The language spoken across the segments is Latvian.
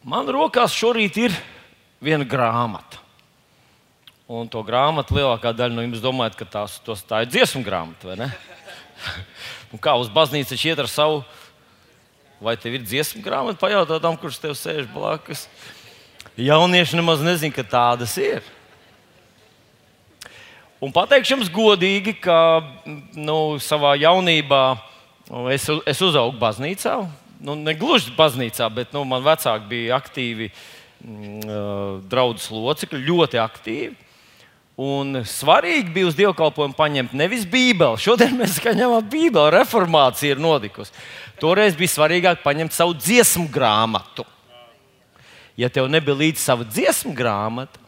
Man rokās šorīt ir viena grāmata. Un to grāmatu lielākā daļa no jums domājat, ka tās, tos, tā ir dziesmu grāmata, vai ne? Un kā uz baznīcu iet ar savu, vai tev ir dziesmu grāmata, pajautāt tam, kurš tev sēž blakus. Jaunieši nemaz nezina, ka tādas ir. Un pateikšu jums godīgi, ka nu, savā jaunībā es, es uzaugu baznīcā. Nu, ne gluži baznīcā, bet nu, man vecāki bija aktīvi mm, draugu locekļi, ļoti aktīvi. Un svarīgi bija uz dievkalpojumu paņemt nevis Bībeli. Šodien mēs ņemam Bībeli, reformācija ir notikusi. Toreiz bija svarīgāk paņemt savu dziesmu grāmatu. Ja tev nebija līdzi sava dziesmu grāmata,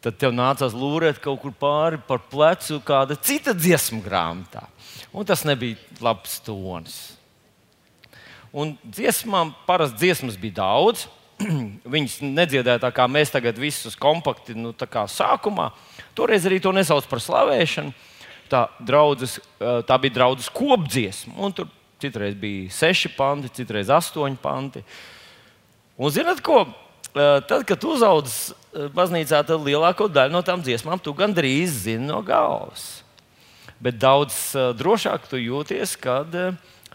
tad tev nācās lūrēt kaut kur pāri par plecu kāda cita dziesmu grāmatā. Un tas nebija labs tonis. Un dziesmām parasti dziesmas bija daudz. Viņas nedziedāja tā kā mēs tagad visus kompakti, nu, tā kā sākumā. Toreiz arī to nesauc par slavēšanu. Tā, draudzes, tā bija draudzes kopdziesma. Un tur citreiz bija seši panti, citreiz astoņi panti. Un zinat, ko? Tad, kad uzaugs baznīcā, tad lielāko daļu no tām dziesmām tu gandrīz zini no galvas. Bet daudz drošāk tu jūties, kad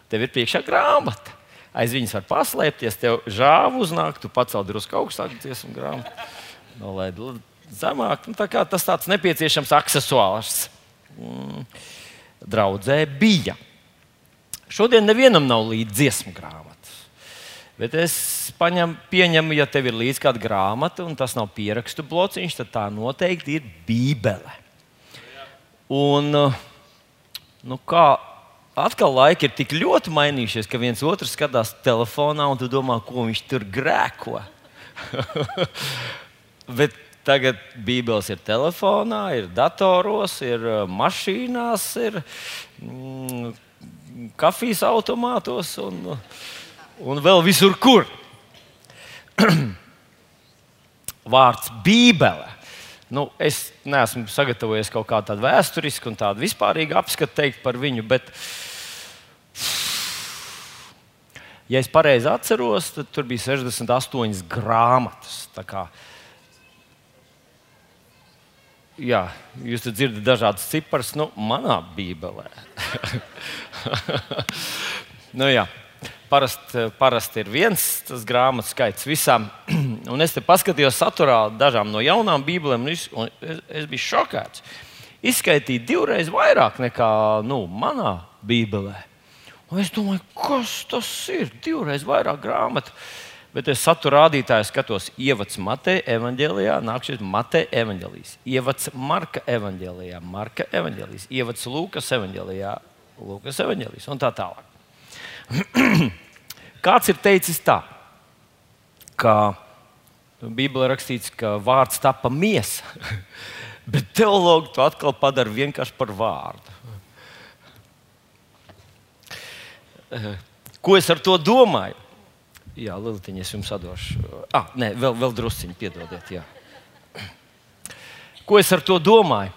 tev ir priekšā grāmata. Aiz viņas var paslēpties, tev žāvu uznāk, tu pacēl drusku augstāk dziesmu grāmatu. No, lai zemāk, nu, tā tas tāds nepieciešams accessors. Mm. Draudzē bija. Šodien nevienam nav līdzi dziesmu grāmata. Bet es paņem, pieņemu, ja tev ir līdzi kāda grāmata, un tas nav pierakstu blociņš, tad tā noteikti ir Bībele. Un, nu, kā atkal laiki ir tik ļoti mainījušies, ka viens otru skatās telefonā, un tu domā, ko viņš tur grēko. Bet tagad Bībeles ir telefonā, ir datoros, ir mašīnās, ir mm, kafijas automātos. Un, un vēl visur, kur. Vārds Bībele. Nu, es neesmu sagatavojies kaut kādu vēsturisku un tādu vispārīgu apskatu teikt par viņu, bet, ja es pareizi atceros, tad tur bija 68 grāmatas. Jā, jūs dzirdat dažādas ciparas, nu, manā Bībelē. nu, jā. Parasti parast ir viens grāmatu skaits visām. Un es te paskatījos saturā dažām no jaunām bībelēm, un, es, un es, es biju šokēts. Izskaitīja divreiz vairāk nekā nu, manā bībelē. Un es domāju, kas tas ir? Divreiz vairāk grāmatu. Bet es satura rādītāju skatos, ievads Mateja evanģēlijā, nāk šis Mateja evanģēlijas, ievads Marka evanģēlijā, Marka evanģēlijas, ievads Lūkas evanģēlijā, Lūkas evanģēlijas un tā tālāk. Kāds ir teicis tā, ka Bībelē rakstīts, ka vārds tapa miesa, bet teologi to atkal padara vienkārši par vārdu. Ko es ar to domāju? Jā, Lilitiņa, es jums atdošu. Ah, nē, vēl, vēl drusciņi, piedodiet. Jā. Ko es ar to domāju?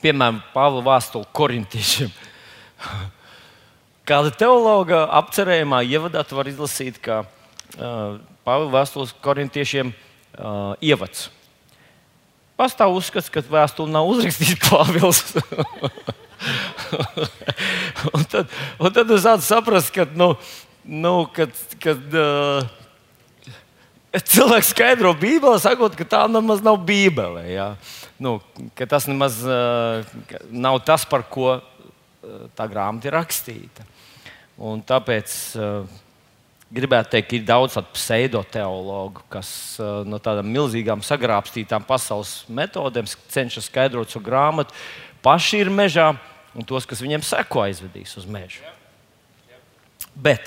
Piemēram, Pāvila vēstule korintiešiem. Kāda teologa apcerējumā ievadā var izlasīt, ka uh, Pāvila vēstules korintiešiem uh, ievads. Pastāv uzskats, ka vēstule nav uzrakstīta Pāvils. un, tad, un tad es sapratu, ka, nu, nu, kad, kad uh, cilvēks skaidro Bībeli, sakot, ka tā nemaz nav Bībele. Ja? Nu, tas nemaz uh, nav tas, par ko uh, tā grāmata ir rakstīta. Un tāpēc uh, gribētu teikt, ir daudz pseidoteologu, kas uh, no tādām milzīgām sagrābstītām pasaules metodēm cenšas skaidrot šo grāmatu. Paši ir mežā, un tos, kas viņiem seko, aizvedīs uz mežu. Bet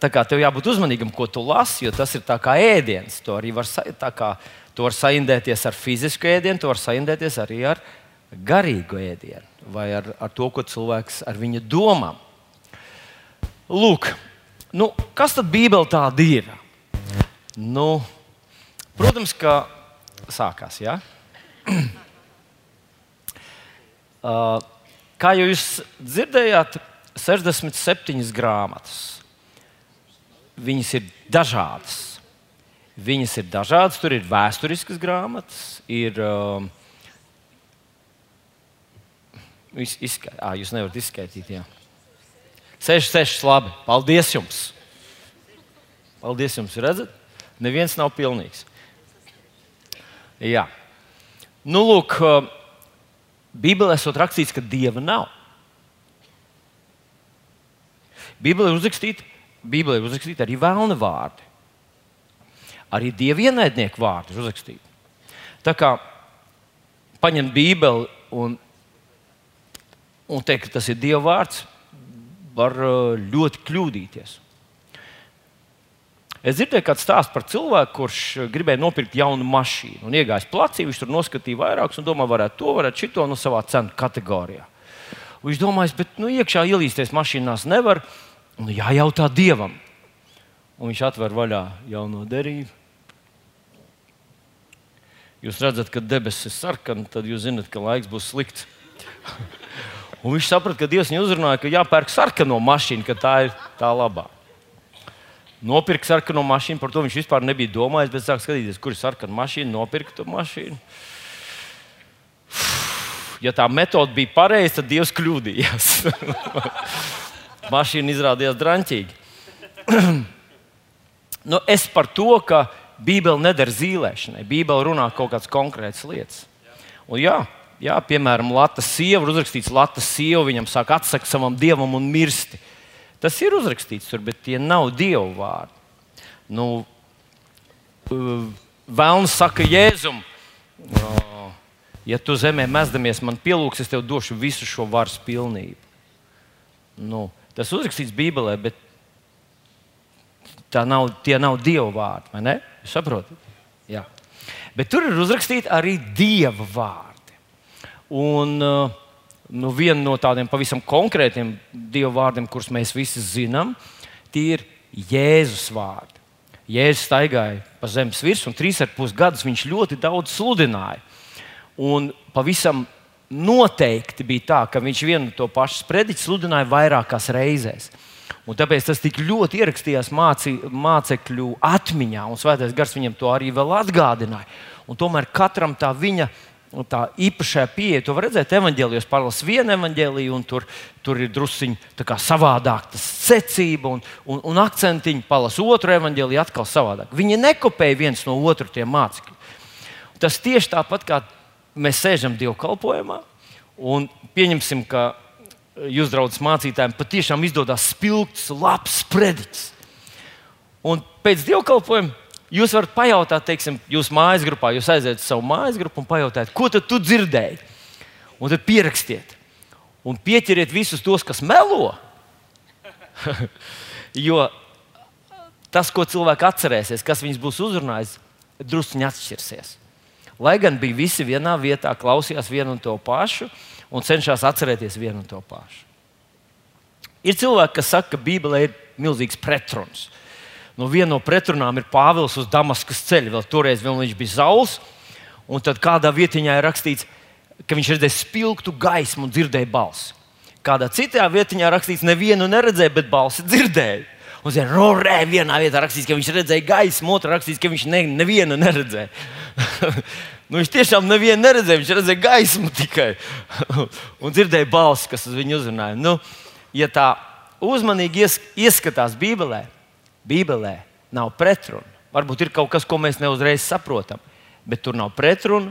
tā kā tev jābūt uzmanīgam, ko tu lasi, jo tas ir kā ēdiens. To arī var, kā, to var saindēties ar fizisku ēdienu, to var saindēties arī ar garīgu ēdienu vai ar, ar to, ko cilvēks ar viņa domām. Lūk, nu, kas tad Bībele tāda ir? Nu, protams, ka sākās. Ja? Uh, kā jau jūs dzirdējāt, 67 grāmatas. viņas ir dažādas. Viņas ir dažādas, tur ir vēsturiskas grāmatas, ir. Uh, Izska... À, jūs nevarat izskaidrot, jā. 6, 6, labi. Paldies jums! Paldies jums! Redzat, neviens nav pilnīgs. Jā. Nu, lūk, Bībelē esot rakstīts, ka dieva nav. Bībelē ir uzrakstīti, Bībelē ir uzrakstīti arī vēlna vārdi. Arī dieva ienaidnieku vārdi ir uzrakstīti. Tā kā paņemt Bībeli un, un teikt, ka tas ir dieva vārds, var ļoti kļūdīties. Es dzirdēju, kāds stāsts par cilvēku, kurš gribēja nopirkt jaunu mašīnu. Un iegājis placī, viņš tur noskatīja vairākus un domāja, varētu to, varētu šito no savā cenu kategorijā. Un viņš domāja, bet nu, iekšā ielīsties mašīnās nevar. Nu, jājautā dievam. Un viņš atver vaļā jauno derību. Jūs redzat, ka debesis ir sarkanas, tad jūs zinat, ka laiks būs slikts. un viņš saprata, ka Dievs viņu uzrunāja, ka jāpērk sarkano mašīnu, ka tā ir tā labā nopirka sarkano mašīnu. Par to viņš vispār nebija domājis, bet sāk skatīties, kur ir sarkana mašīna, nopirka to mašīnu. Ja tā metode bija pareiza, tad Dievs kļūdījās. mašīna izrādījās drāmķīga. nu, es par to, ka Bībele nedara zīmēšanai. Bībele runā kaut kādas konkrētas lietas. Un, jā, jā, piemēram, Latvijas sieva ir uzrakstīts, Latvijas sieva viņam sāk atsakt savam dievam un mirsti. Tas ir uzrakstīts tur, bet tie nav dievu vārdi. Nu, Vēlns saka Jēzum, ja tu zemē mezdamies, man pielūgs, es tev došu visu šo varas pilnību. Nu, tas uzrakstīts Bībelē, bet nav, tie nav dievu vārdi. Saprotat? Jā. Bet tur ir uzrakstīti arī dieva vārdi. Un, uh, nu, viena no tādiem pavisam konkrētiem dievu vārdiem, kurus mēs visi zinām, tie ir Jēzus vārdi. Jēzus staigāja pa zemes virsmu, un trīs ar pus gadus viņš ļoti daudz sludināja. Un pavisam noteikti bija tā, ka viņš vienu to pašu sprediķu sludināja vairākās reizēs. Un tāpēc tas tik ļoti ierakstījās māci, mācekļu atmiņā, un Svētais Gars viņam to arī atgādināja. Un tomēr katram tā viņa Un tā īpašā pieeja, to var redzēt evanģēlijos, pārlas vienu evanģēliju, un tur, tur ir drusciņi savādāk tas secība un, un, un akcentiņi, palas otru evanģēliju, atkal savādāk. Viņi nekopēja viens no otra tie mācekļi. Tas tieši tāpat kā mēs sēžam dievkalpojumā un pieņemsim, ka jūs, draugs mācītājiem, patiešām izdodas spilgts, labs sprediķis. Un pēc dievkalpojuma Jūs varat pajautāt, teiksim, jūsu mājas grupā, jūs aiziet uz savu mājas grupu un pajautāt, ko tu dzirdēji. Un tad pierakstiet. Un pieķeriet visus tos, kas melo. jo tas, ko cilvēki atcerēsies, kas viņus būs uzrunājis, druskuļi atšķirsies. Lai gan bija visi vienā vietā, klausījās vienu un to pašu un cenšas atcerēties vienu un to pašu. Ir cilvēki, kas saka, ka Bībelē ir milzīgs pretruns. Nu, viena no pretrunām ir Pāvils uz Damaskas ceļa. Vēl toreiz vēl viņš bija zauls, un tad kādā vietiņā ir rakstīts, ka viņš redzēja spilgtu gaismu un dzirdēja balsi. Kādā citā vietiņā rakstīts, nevienu neredzēja, bet balsi dzirdēja. Un zina, rorē, vienā vietā rakstīts, ka viņš redzēja gaismu, otrā rakstīts, ka viņš ne, nevienu neredzēja. nu, viņš tiešām nevienu neredzēja, viņš redzēja gaismu tikai. un dzirdēja balsi, kas uz viņu uzrunāja. Nu, ja tā uzmanīgi ies, ieskatās Bībelē, Bībelē nav pretrunu. Varbūt ir kaut kas, ko mēs neuzreiz saprotam, bet tur nav pretrunu,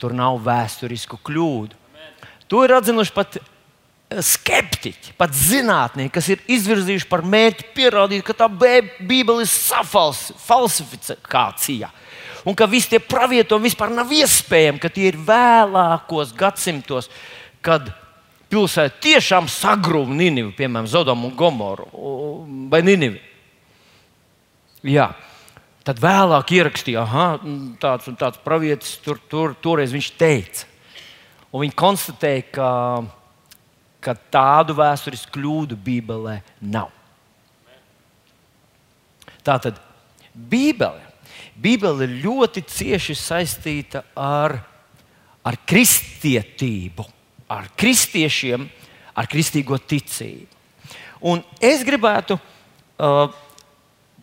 tur nav vēsturisku kļūdu. To ir atzinuši pat eh, skeptiķi, pat zinātnieki, kas ir izvirzījuši par mērķi pierādīt, ka tā Bībele ir falsifikācija. Un ka visi tie pravietojumi vispār nav iespējami, ka tie ir vēlākos gadsimtos, kad pilsēta tiešām sagrūva Ninivu, piemēram, Zodomu un Gomoru vai Ninivu. Jā. Tad vēlāk ierakstīja, ka tāds un tāds pravietis tur, tur toreiz viņš teica. Un viņi konstatēja, ka, ka tādu vēsturisku kļūdu Bībelē nav. Tā tad Bībele, Bībele ir ļoti cieši saistīta ar, ar kristietību, ar kristiešiem, ar kristīgo ticību. Un es gribētu uh,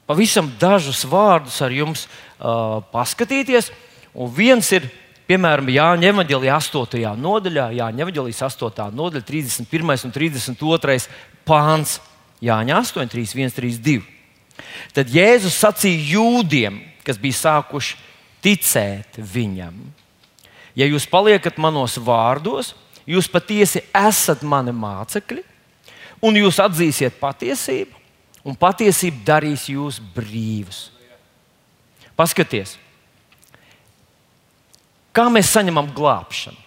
pavisam dažus vārdus ar jums uh, paskatīties. Un viens ir, piemēram, Jāņa Evangelija 8. nodaļā, Jāņa Evangelijas 8. nodaļa, 31. un 32. pāns. Jāņa 8, 3, 1, 3, 2. Tad Jēzus sacīja jūdiem, kas bija sākuši ticēt viņam. Ja jūs paliekat manos vārdos, jūs patiesi esat mani mācekļi, un jūs atzīsiet patiesību, un patiesība darīs jūs brīvus. Paskaties, kā mēs saņemam glābšanu.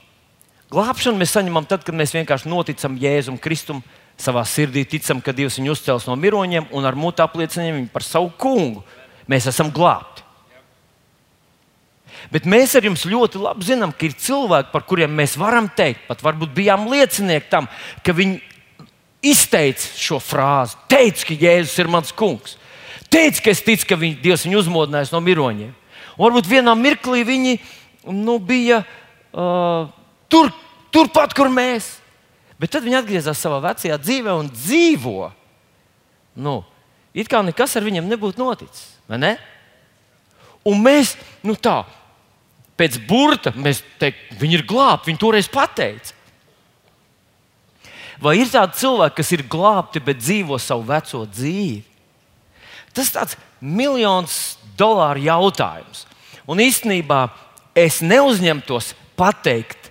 Glābšanu mēs saņemam tad, kad mēs vienkārši noticam Jēzum Kristum, savā sirdī ticam, ka Dievs viņu uzcels no miroņiem un ar mutu apliecinām viņu par savu kungu. Mēs esam glābti. Bet mēs ar jums ļoti labi zinām, ka ir cilvēki, par kuriem mēs varam teikt, pat varbūt bijām liecinieki tam, ka viņi izteica šo frāzi, teica, ka Jēzus ir mans kungs. Teica, ka es ticu, ka viņ, Dievs viņu uzmodinājis no miroņiem. Un varbūt vienā mirklī viņi nu, bija uh, tur, turpat, kur mēs. Bet tad viņi atgriezās savā vecajā dzīvē un dzīvo. Nu, it kā nekas ar viņiem nebūtu noticis. Ne? Un mēs, nu tā, pēc burta, mēs teiktu, viņi ir glābti. Viņi toreiz pateica. Vai ir tādi cilvēki, kas ir glābti, bet dzīvo savu veco dzīvi? Tas ir tāds miljons dolāru jautājums. Un īstenībā es neuzņemtos pateikt,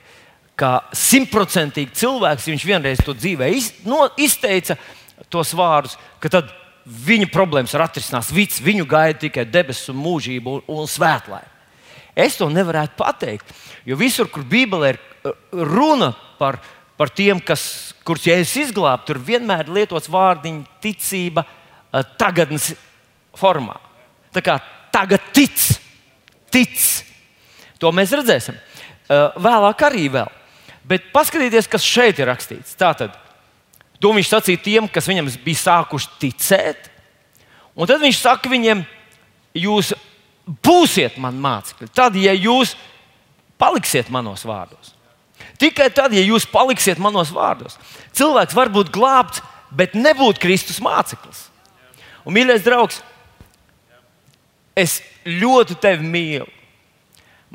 ka simtprocentīgi cilvēks, viņš vienreiz to dzīvē iz, no, izteica tos vārdus, ka tad viņa problēmas ir atrisināts, viss viņu gaida tikai debesis un mūžība un, un svētlēm. Es to nevarētu pateikt, jo visur, kur Bībelē ir uh, runa par, par tiem, kas, kurus jēzus izglābt, tur vienmēr lietots vārdiņš ticība uh, tagadnes formā. Tā kā tagad tic, tic. To mēs redzēsim. Uh, vēlāk arī vēl. Bet paskatieties, kas šeit ir rakstīts. Tātad, to viņš sacīja tiem, kas viņam bija sākuši ticēt. Un tad viņš saka viņiem, jūs būsiet man mācekļi. Tad, ja jūs paliksiet manos vārdos. Tikai tad, ja jūs paliksiet manos vārdos, cilvēks var būt glābts, bet nebūt Kristus māceklis. Un, mīļais draugs, es ļoti tevi mīlu.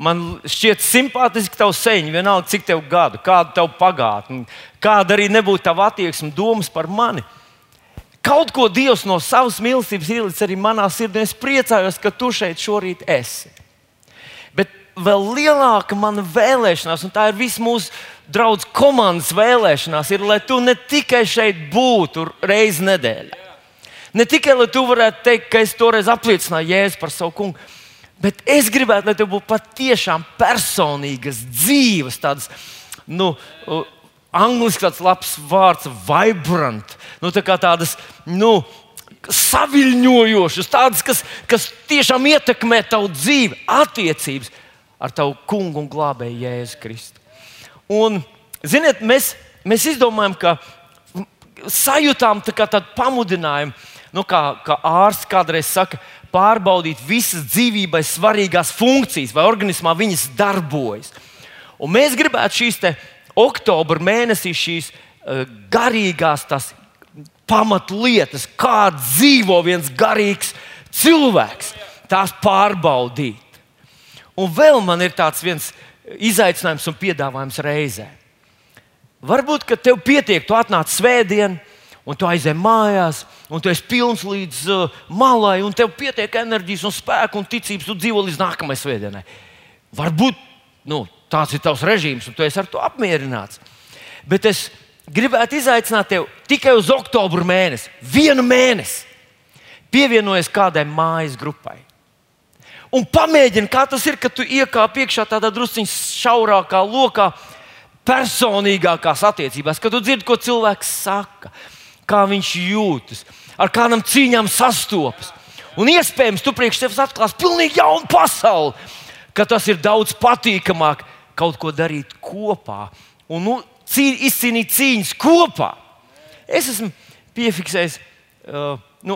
Man šķiet simpātiski tavs seņš, vienalga cik tev gadu, kāda tev pagātne, kāda arī nebūtu tava attieksme, domas par mani. Kaut ko Dievs no savas mīlestības ielicis arī manā sirdī. Es priecājos, ka tu šeit šorīt esi. Vēl lielāka mana vēlēšanās, un tā ir visa mūsu draugu komandas vēlēšanās, ir, lai tu ne tikai šeit būtu reizi nedēļā. Ne tikai lai tu varētu teikt, ka es toreiz apliecināju Jēzu par savu kungu, Bet es gribētu, lai tev būtu patiešām personīgas, dzīves, tādas, nu, angļuiski tāds labs vārds, vibrant, nu, tā tādas, nu, saviļņojošas, tādas, kas, kas tiešām ietekmē tavu dzīvi, attiecības ar tavu kungu un glābēju Jēzu Kristu. Un, ziniet, mēs, mēs izdomājam, ka sajūtām tā tādu pamudinājumu, nu, kā, kā ārsts kādreiz saka, pārbaudīt visas dzīvībai svarīgās funkcijas, vai organismā viņas darbojas. Un mēs gribētu šīs oktobra mēnesī, šīs uh, garīgās pamatlietas, kā dzīvo viens garīgs cilvēks, tās pārbaudīt. Un vēl man ir tāds viens izaicinājums un piedāvājums reizē. Varbūt, ka tev pietiek, tu atnāc svētdien, un tu aizej mājās, un tu esi pilns līdz uh, malai, un tev pietiek enerģijas, un spēka un ticības, tu dzīvo līdz nākamajai svētdienai. Varbūt nu, tāds ir tavs režīms, un tu esi ar to apmierināts. Bet es gribētu izaicināt tevi tikai uz oktobra mēnesi, vienu mēnesi, pievienojies kādai mājas grupai. Un pamēģini, kā tas ir, kad tu iekāp iekšā tādā drusciņā šaurākā lokā, personīgākās attiecībās, kad tu dzirdi, ko cilvēks saka kā viņš jūtas, ar kādām cīņām sastopas. Un iespējams, tu priekš sevis atklāsi pilnīgi jaunu pasauli, ka tas ir daudz patīkamāk kaut ko darīt kopā un nu, cī, izcīnīt cīņas kopā. Es esmu piefiksējis, uh, nu,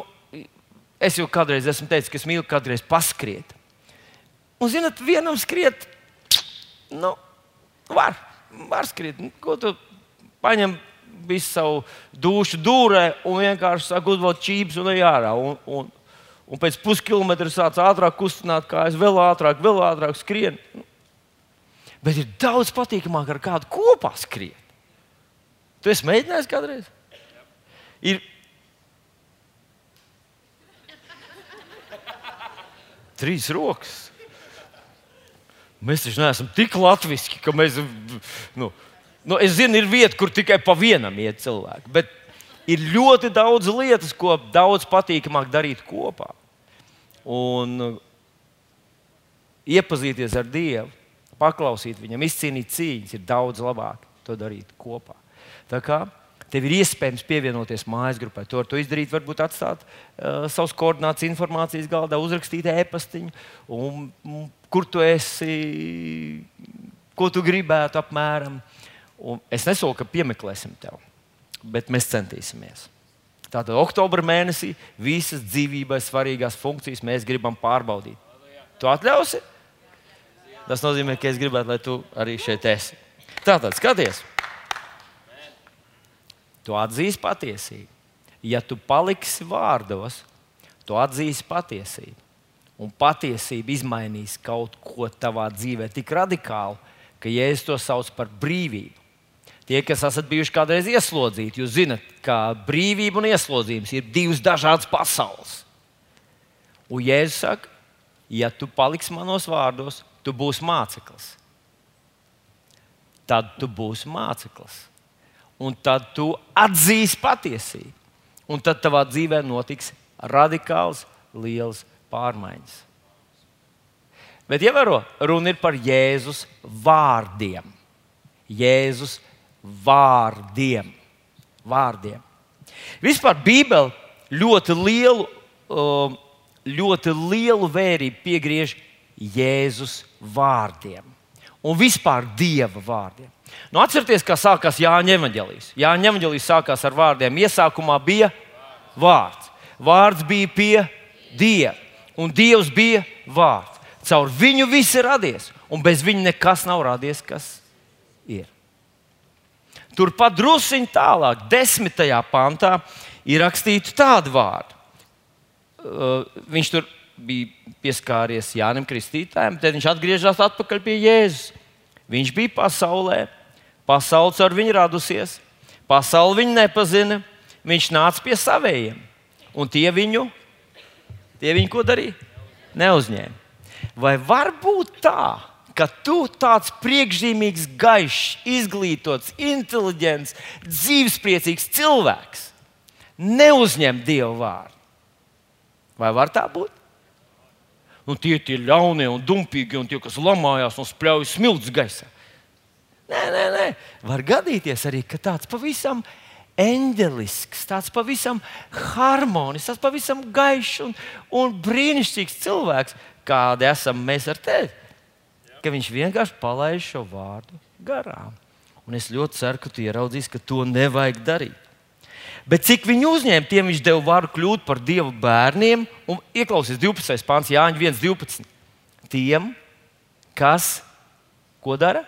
es jau kādreiz esmu teicis, ka es mīlu kādreiz paskriet. Un, zinot, vienam skriet, nu, var, var skriet. Ko tu paņem? visu savu dušu dūrē un vienkārši saka, uzvelk čības un ej ārā. Un, un, Un pēc puskilometra sāc ātrāk kustināt kājas, vēl ātrāk, vēl ātrāk skrien. Bet ir daudz patīkamāk ar kādu kopā skriet. Tu esi mēģinājis kādreiz? Ir trīs rokas. Mēs taču neesam tik latviski, ka mēs. Nu, nu, es zinu, ir vieta, kur tikai pa vienam iet cilvēki. Bet ir ļoti daudz lietas, ko daudz patīkamāk darīt kopā. Un iepazīties ar Dievu, paklausīt viņam, izcīnīt cīņas, ir daudz labāk to darīt kopā. Tā kā tev ir iespējams pievienoties mājas grupai, to var to izdarīt, varbūt atstāt uh, savus koordinācijas informācijas galdā, uzrakstīt e-pastiņu, un, un kur tu esi, ko tu gribētu apmēram. Un es nesolu, ka piemeklēsim tevi, bet mēs centīsimies. Tātad oktobra mēnesī visas dzīvībai svarīgās funkcijas mēs gribam pārbaudīt. Tu atļausi? Tas nozīmē, ka es gribētu, lai tu arī šeit esi. Tātad skaties, tu atzīsi patiesību. Ja tu paliksi vārdos, tu atzīsi patiesību un patiesība izmainīs kaut ko tavā dzīvē tik radikāli, ka Jēzus to sauc par brīvību. Tie, kas esat bijuši kādreiz ieslodzīti, jūs zinat, ka brīvība un ieslodzījums ir divas dažādas pasaules. Un Jēzus saka, ja tu paliksi manos vārdos, tu būsi māceklis. Tad tu būsi māceklis. Un tad tu atzīsi patiesību. Un tad tavā dzīvē notiks radikāls, liels pārmaiņas. Bet ievēro, runa ir par Jēzus vārdiem. Jēzus vārdiem. vārdiem. Vispār Bībele ļoti lielu, um, ļoti lielu vērību piegriež Jēzus vārdiem un vispār Dieva vārdiem. Nu, atcerieties, kā sākās Jāņa Evangelijas. Jāņa Evangelijas sākās ar vārdiem. Iesākumā bija vārds. Vārds bija pie Dieva un Dievs bija vārds. Caur viņu viss ir radies, un bez viņa nekas nav radies, kas ir. Turpat druskuļi tālāk, desmitajā pantā, ir rakstīts tādu vārdu. Uh, viņš tur bija pieskāries Jānis Kristītājam, tad viņš atgriežas atpakaļ pie Jēzus. Viņš bija pasaulē, pasaule ar viņu radusies, pasaule viņu nepazina, viņš nāca pie saviem, un tie viņu Tie viņi ko darīja? Neuzņēma. Vai var būt tā, ka tu tāds priekšzīmīgs, gaišs, izglītots, inteliģents, dzīvespriecīgs cilvēks neuzņem Dievu vārdu? Vai var tā būt? Nu, tie ir ļaunie un dumpīgi, un tie, kas lamājās un spļauj smilts gaisā. Nē, nē, nē. Var gadīties arī, ka tāds pavisam eņģelisks, tāds pavisam harmonisks, tāds pavisam gaišs un, un brīnišķīgs cilvēks, kādi esam mēs ar tevi. Ka viņš vienkārši palaiž šo vārdu garām. Un es ļoti ceru, ka tu ieraudzīsi, ka to nevajag darīt. Bet cik viņi uzņēma, tiem viņš deva varu kļūt par dievu bērniem. Un ieklausies 12. pāns, Jāņa 1, 12. Tiem, kas ko dara?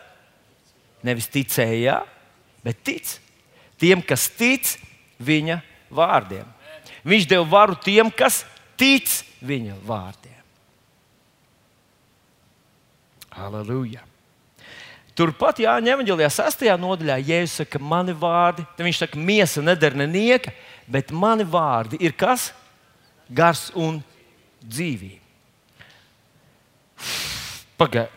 Nevis ticēja, bet tic tiem, kas tic viņa vārdiem. Viņš deva varu tiem, kas tic viņa vārdiem. Halleluja! Turpat Jāņa Evanģelijā 6. nodaļā Jēzus saka, mani vārdi, tad viņš saka, miesa nedara nenieka, bet mani vārdi ir kas? Gars un dzīvība. Pagaidiet,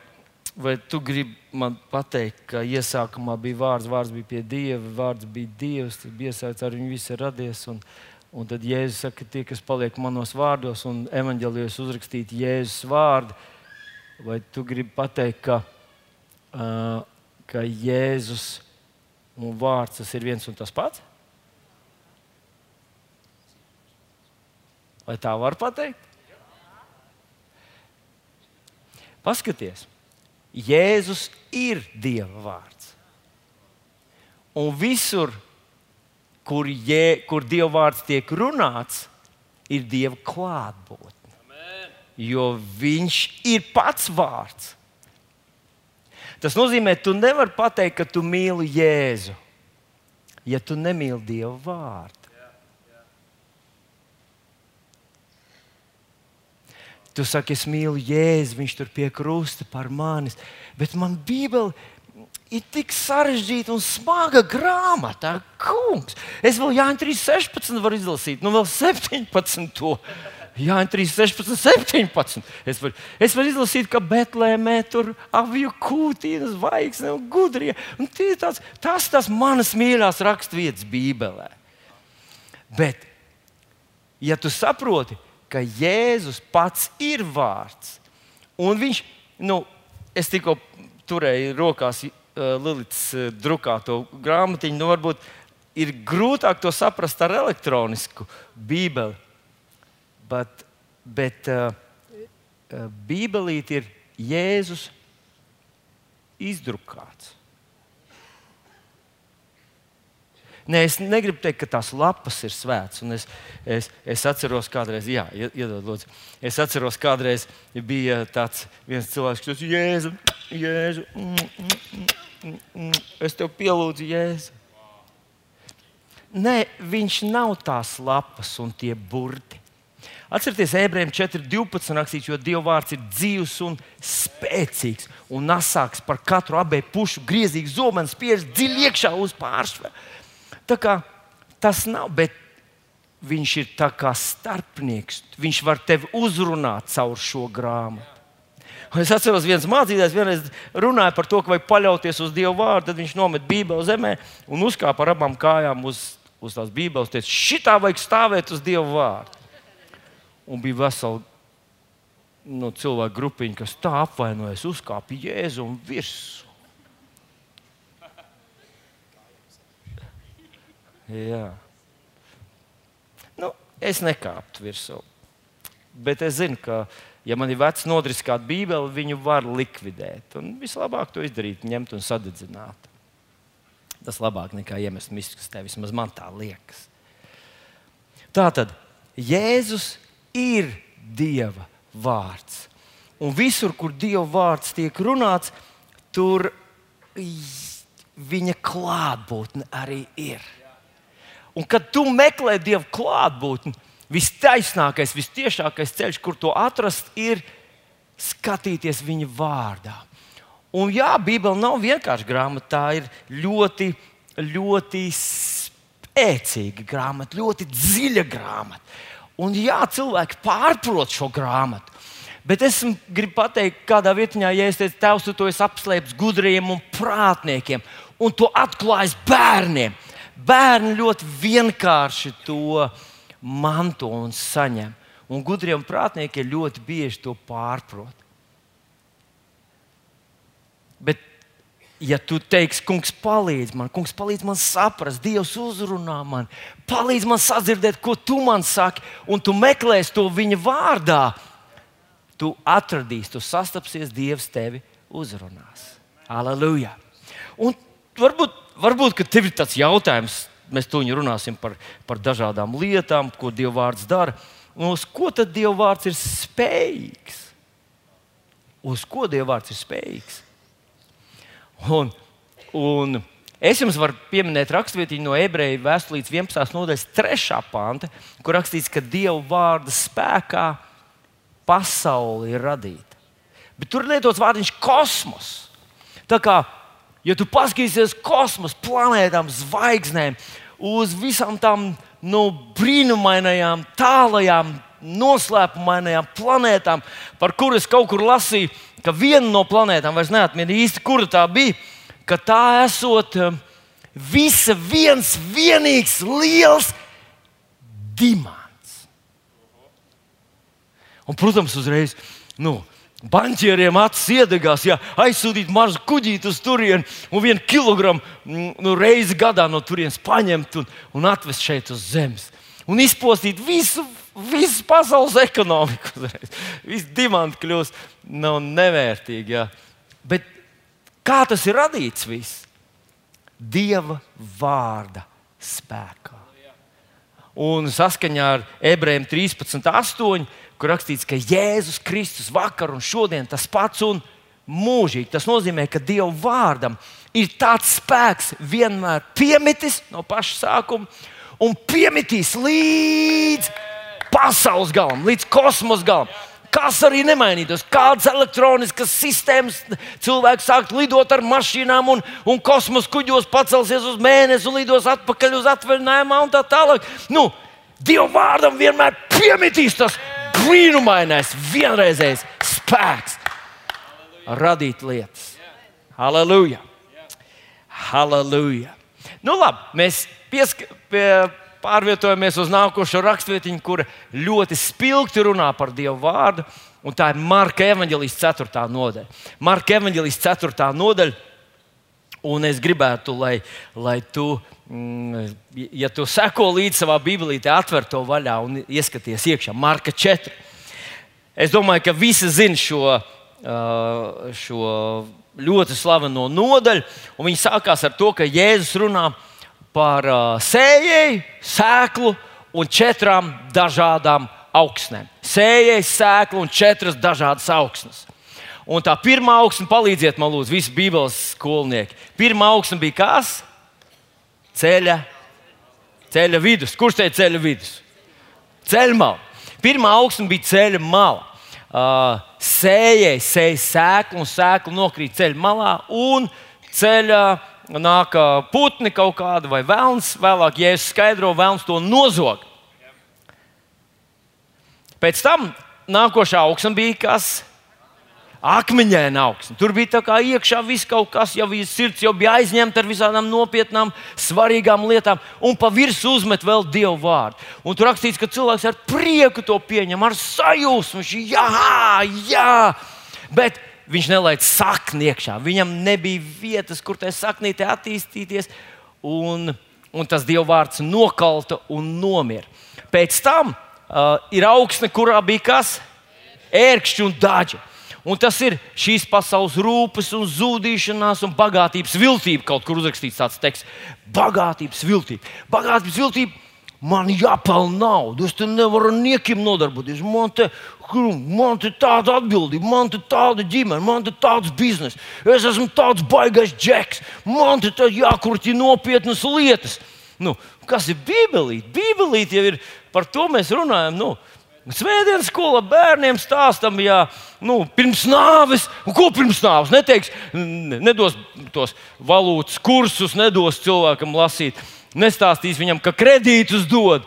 Vai tu gribi man pateikt, ka iesākumā bija vārds, vārds bija pie Dieva, vārds bija Dievs, tad bija iesaistīts ar viņu, viss ir radies. Un, un tad Jēzus saka, ka tie, kas paliek manos vārdos un evanģēlijos uzrakstīti Jēzus vārdi, vai tu gribi pateikt, ka, uh, ka Jēzus un vārds tas ir viens un tas pats? Vai tā var pateikt? Paskaties! Jēzus ir Dieva vārds. Un visur, kur, jē, kur Dieva vārds tiek runāts, ir Dieva klātbūtne. Jo Viņš ir pats vārds. Tas nozīmē, ka tu nevari pateikt, ka tu mīli Jēzu, ja tu nemīli Dieva vārdu. tu saki, es mīlu Jēzu, viņš tur pie krusta par manis. Bet man Bībele ir tik sarežģīta un smaga grāmata, kungs. Es vēl Jānis 3.16 varu izlasīt, nu vēl 17. To. Jā, 3, 16, 17. Es varu, es varu izlasīt, ka Betlēmē tur aviju kūtīnas, zvaigznes un gudrie. Un tāds, tas tas manas mīļākās raksturvietas Bībelē. Bet, ja tu saproti, ka Jēzus pats ir vārds, un viņš, nu, es tikko turēju rokās uh, Lilijas uh, drukāto grāmatiņu, nu, varbūt ir grūtāk to saprast ar elektronisku Bībeli bet, bet uh, uh, Bībelīte ir Jēzus izdrukāts. Nē, es negribu teikt, ka tās lapas ir svētas. Es, es, es atceros, kādreiz, jā, iedod, lūdzu. Es atceros, kādreiz bija tāds viens cilvēks, kas teica, Jēzu, Jēzu, mm, mm, mm, mm, es tev pielūdzu, Jēzu. Nē, viņš nav tās lapas un tie burti. Atcerieties, ebrejiem 4.12. rakstīts, jo Dieva vārds ir dzīves un spēcīgs un asāks par katru abēju pušu, griezīgs zobens, spiež dziļi iekšā uz pārsvaru. Tā kā tas nav, bet viņš ir tā kā starpnieks. Viņš var tevi uzrunāt caur šo grāmatu. Es atceros, viens mācītājs vienreiz runāja par to, ka vajag paļauties uz Dieva vārdu. Tad viņš nomet Bībeli zemē un uzkāpa ar abām kājām uz, uz tās Bībeles. Teica, šitā vajag stāvēt uz Dieva vārdu un bija vesela nu, cilvēku grupiņa, kas tā apvainojas, uzkāpa jēzu un virsmu. Jā. Nu, es nekāptu virsū. Bet es zinu, ka, ja man ir vecs nodriskāta bībele, viņu var likvidēt. Un vislabāk to izdarīt, ņemt un sadedzināt. Tas labāk nekā iemest miskastē, vismaz man tā liekas. Tā tad Jēzus ir Dieva vārds. Un visur, kur Dieva vārds tiek runāts, tur viņa klātbūtne arī ir. Un kad tu meklē Dieva klātbūtni, vistaisnākais, vistiešākais ceļš, kur to atrast, ir skatīties viņa vārdā. Un jā, Bībele nav vienkārši grāmata, tā ir ļoti, ļoti spēcīga grāmata, ļoti dziļa grāmata. Un jā, cilvēki pārprot šo grāmatu. Bet es gribu pateikt, kādā vietā, ja es teicu, Tēvs, tu esi apslēpis gudriem un prātniekiem, un to atklājis bērniem. Bērni ļoti vienkārši to manto un saņem. Un gudrie un prātnieki ļoti bieži to pārprot. Bet ja tu teiksi, kungs, palīdz man, kungs, palīdz man saprast, Dievs uzrunā man, palīdz man sadzirdēt, ko tu man saki, un tu meklēsi to viņa vārdā, tu atradīsi, tu sastapsies, Dievs tevi uzrunās. Aleluja! Un varbūt, varbūt tev ir tāds jautājums, mēs to runāsim par, par dažādām lietām, ko Dieva vārds dara. Un uz ko tad Dieva vārds ir spējīgs? Uz ko Dieva vārds ir spējīgs? Un, un es jums varu pieminēt raksturvietiņu no ebreju vēstures 11. nodaļas 3. panta, kur rakstīts, ka Dieva vārda spēkā pasaule ir radīta. Bet tur lietots vārdiņš kosmos. Tā kā, ja tu paskatīsies kosmos, planētām, zvaigznēm, uz visām tām nu, brīnumainajām, tālajām, noslēpumainajām planētām, par kurām es kaut kur lasīju, ka viena no planētām, vairs neatmienu īsti, kura tā bija, ka tā esot um, visa viens vienīgs liels dimants. Un, protams, uzreiz. Nu, Banķieriem acis iedegās, ja aizsūtīt mazu kuģīti uz turieni un vienu kilogramu mm, nu, reizi gadā no turienes paņemt un, un atvest šeit uz zemes. Un izpostīt visu Viss pasaules ekonomika uzreiz. Viss diamanti kļūst nu, nevērtīgi. Ja. Bet kā tas ir radīts? Viss? Dieva vārda spēkā. Un saskaņā ar ebrejiem 13.8, kur rakstīts, ka Jēzus Kristus vakar un šodien tas pats un mūžīgi. Tas nozīmē, ka Dieva vārdam ir tāds spēks vienmēr piemitis no paša sākuma un piemitīs līdz pasaules galam, līdz kosmosa galam. kas arī nemainītos, kādas elektroniskas sistēmas cilvēks sākt lidot ar mašīnām un, un kosmosa kuģos pacelsies uz mēnesi un lidos atpakaļ uz atvaļinājumā un tā tālāk. Nu, Dieva vārdam vienmēr piemitīs tas brīnumainais, vienreizējs spēks radīt lietas. Halleluja! Halleluja! Nu, labi, mēs piesk pie, pārvietojamies uz nākošo rakstvietiņu, kur ļoti spilgti runā par Dieva vārdu. Un tā ir Marka Evanģelijas 4. nodaļa. Marka Evanģelijas 4. nodaļa. Un es gribētu, lai, lai tu, mm, ja tu seko līdzi savā Bībelītē, atver to vaļā un ieskaties iekšā. Marka 4. Es domāju, ka visi zina šo, šo ļoti slaveno nodaļu. Viņa sākās ar to, ka Jēzus runā par par sējēju, sēklu un četrām dažādām augsnēm. Sējēji, sēklu un četras dažādas augsnes. Un tā pirmā augsne, palīdziet man, lūdzu, visi Bībeles skolnieki. Pirmā augsne bija kas? Ceļa, ceļa vidus. Kurš teica ceļa vidus? Ceļa mala. Pirmā augsne bija ceļa mala. Uh, sējēji, sēja sēklu un sēklu nokrīt ceļa malā un ceļa nāk putni kaut kāda vai vēlns. Vēlāk, ja es skaidro, vēlns to nozog. Pēc tam nākošā augsne bija kas? Akmeņaina augsne. Tur bija tā kā iekšā viss kaut kas, jau bija sirds, jau bija aizņemta ar visādām nopietnām, svarīgām lietām, un pa virsmu uzmet vēl dievu vārdu. Un tur rakstīts, ka cilvēks ar prieku to pieņem, ar sajūsmu. Jā, jā, bet viņš nelaid sakni iekšā. Viņam nebija vietas, kur tai saknītē attīstīties, un, un tas Dieva vārds nokalta un nomira. Pēc tam uh, ir augsne, kurā bija kas? Ērkšķi un daļa. Un tas ir šīs pasaules rūpes, un zudīšanās un bagātības viltība. Kaut kur uzrakstīts tāds teksts - bagātības viltība. Bagātības viltība man jāpelnā naudu, es te nevaru ar niekiem nodarboties. Man te man ir tāda atbildība, man ir tāda ģimene, man ir tāds bizness, es esmu tāds baigais džeks, man ir jākurķi nopietnas lietas. Nu, kas ir Bībelīte? Bībelīte jau ir par to mēs runājam. Nu, Svētdienas skolā bērniem stāstam, ja nu, pirms nāves, ko pirms nāves neteiks, nedos tos valūtas kursus, nedos cilvēkam lasīt, nestāstīs viņam, ka kredītus dod.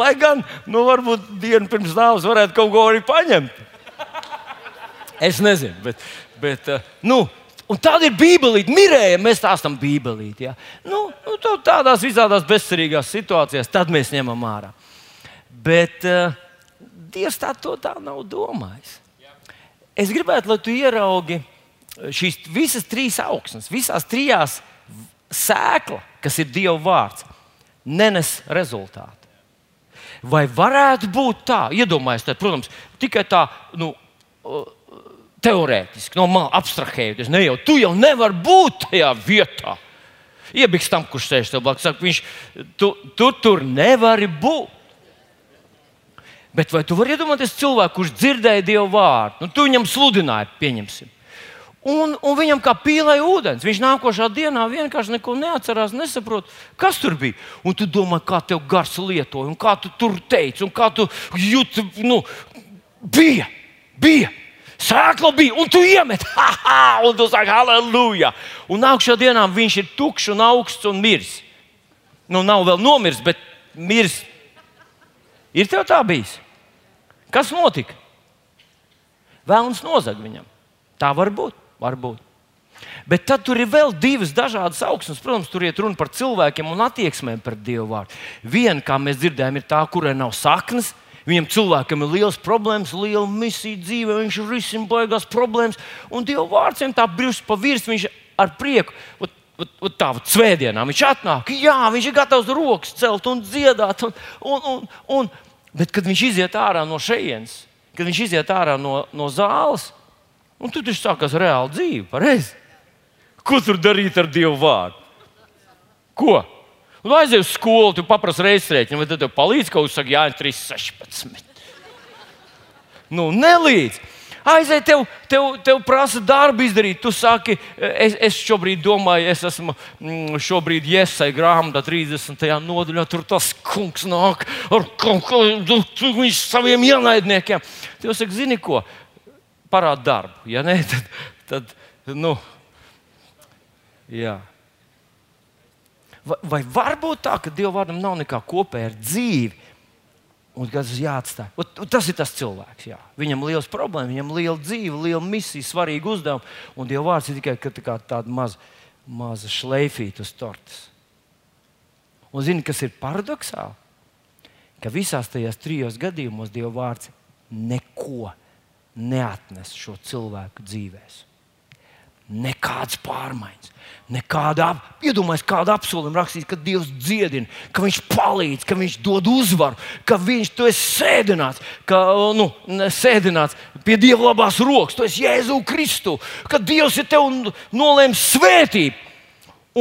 Lai gan, nu, varbūt dienu pirms nāves varētu kaut ko arī paņemt. Es nezinu, bet, bet uh, nu, Un tāda ir Bībelīte. Mirējam, mēs stāstām Bībelīti. Ja? Nu, nu, tādās visādās bezcerīgās situācijās tad mēs ņemam ārā. Bet uh, Dievs tā to tā nav domājis. Es gribētu, lai tu ieraugi šīs visas trīs augsnes, visās trijās sēkla, kas ir Dieva vārds nenes rezultātu. Vai varētu būt tā, iedomājieties, protams, tikai tā, nu, teorētiski, no malas abstrahējoties. Ne jau tu jau nevari būt tajā vietā. Iebiks tam, kurš sēž tev blakus, saka, viņš tu, tu tur nevari būt. Bet vai tu vari iedomāties cilvēku, kurš dzirdēja Dieva vārdu? Nu, tu viņam sludināji, pieņemsim. Un, un viņam kā pīlai ūdens. Viņš nākošā dienā vienkārši neko neatcerās, nesaprot, kas tur bija. Un tu domā, kā tev gars lietoja, un kā tu tur teici, un kā tu jūti. Nu, bija, bija. Sēkla bija, un tu iemet, ha, ha, un tu saki, halleluja. Un nākamajā dienā viņš ir tukšs un augsts un miris. Nu, nav vēl nomiris, bet miris. Ir tev tā bijis? Kas notika? Vēlams nozag viņam. Tā var būt. Varbūt. Bet tad tur ir vēl divas dažādas augsnes. Protams, tur ir runa par cilvēkiem un attieksmēm pret Dievu vārdu. Viena, kā mēs dzirdējām, ir tā, kurai nav saknes. Viņam cilvēkam ir liels problēmas, liela misija dzīvē, viņš risina baigās problēmas. Un Dieva vārds viņam tā brīvs pa virsmu, viņš ar prieku. Ot, ot, tā svētdienā viņš atnāk, jā, viņš ir gatavs rokas celt un dziedāt. Un, un, un, un, bet, kad viņš iziet ārā no šejienes, kad viņš iziet ārā no, no zāles, Un tu taču sākās reāli dzīve, pareizi. Ko tur darīt ar Dievu vārdu? Ko? Nu, aizej uz skolu, tu paprasti reizēķinu, vai tad tev palīdz kaut kas, jā, 3, 16. Nu, nelīdz. Aizej, tev, tev, tev prasa darbu izdarīt. Tu saki, es, es šobrīd domāju, es esmu mm, šobrīd iesai grāmatā 30. nodaļā. Tur tas kungs nāk ar kaut ko viņš saviem ienaidniekiem. Tev saka, zini ko, parāda darbu. Ja nē, tad, tad nu, jā. Vai, vai var būt tā, ka Dieva vārdam nav nekā kopēja ar dzīvi? Un tas ir jāatstāj. Un, un tas ir tas cilvēks. Jā. Viņam ir liels problēmas, viņam ir liela dzīve, liela misija, svarīga uzdevuma. Un Dieva vārds ir tikai tā tāda maza, maza šleifīta uz tortes. Un zini, kas ir paradoxāli? Ka visās tajās trijos gadījumos Dieva vārds neko neatnes šo cilvēku dzīvēm. Nekādas pārmaiņas, nekāda iedomājieties, kāda apsolījuma rakstīts, ka Dievs dziedina, ka Viņš palīdz, ka Viņš dod uzvaru, ka Viņš to ir sēdināts, ka, nu, sēdināts pie Dieva labās rokas, tu esi Jēzu Kristu, ka Dievs ir tev nolēmis svētību.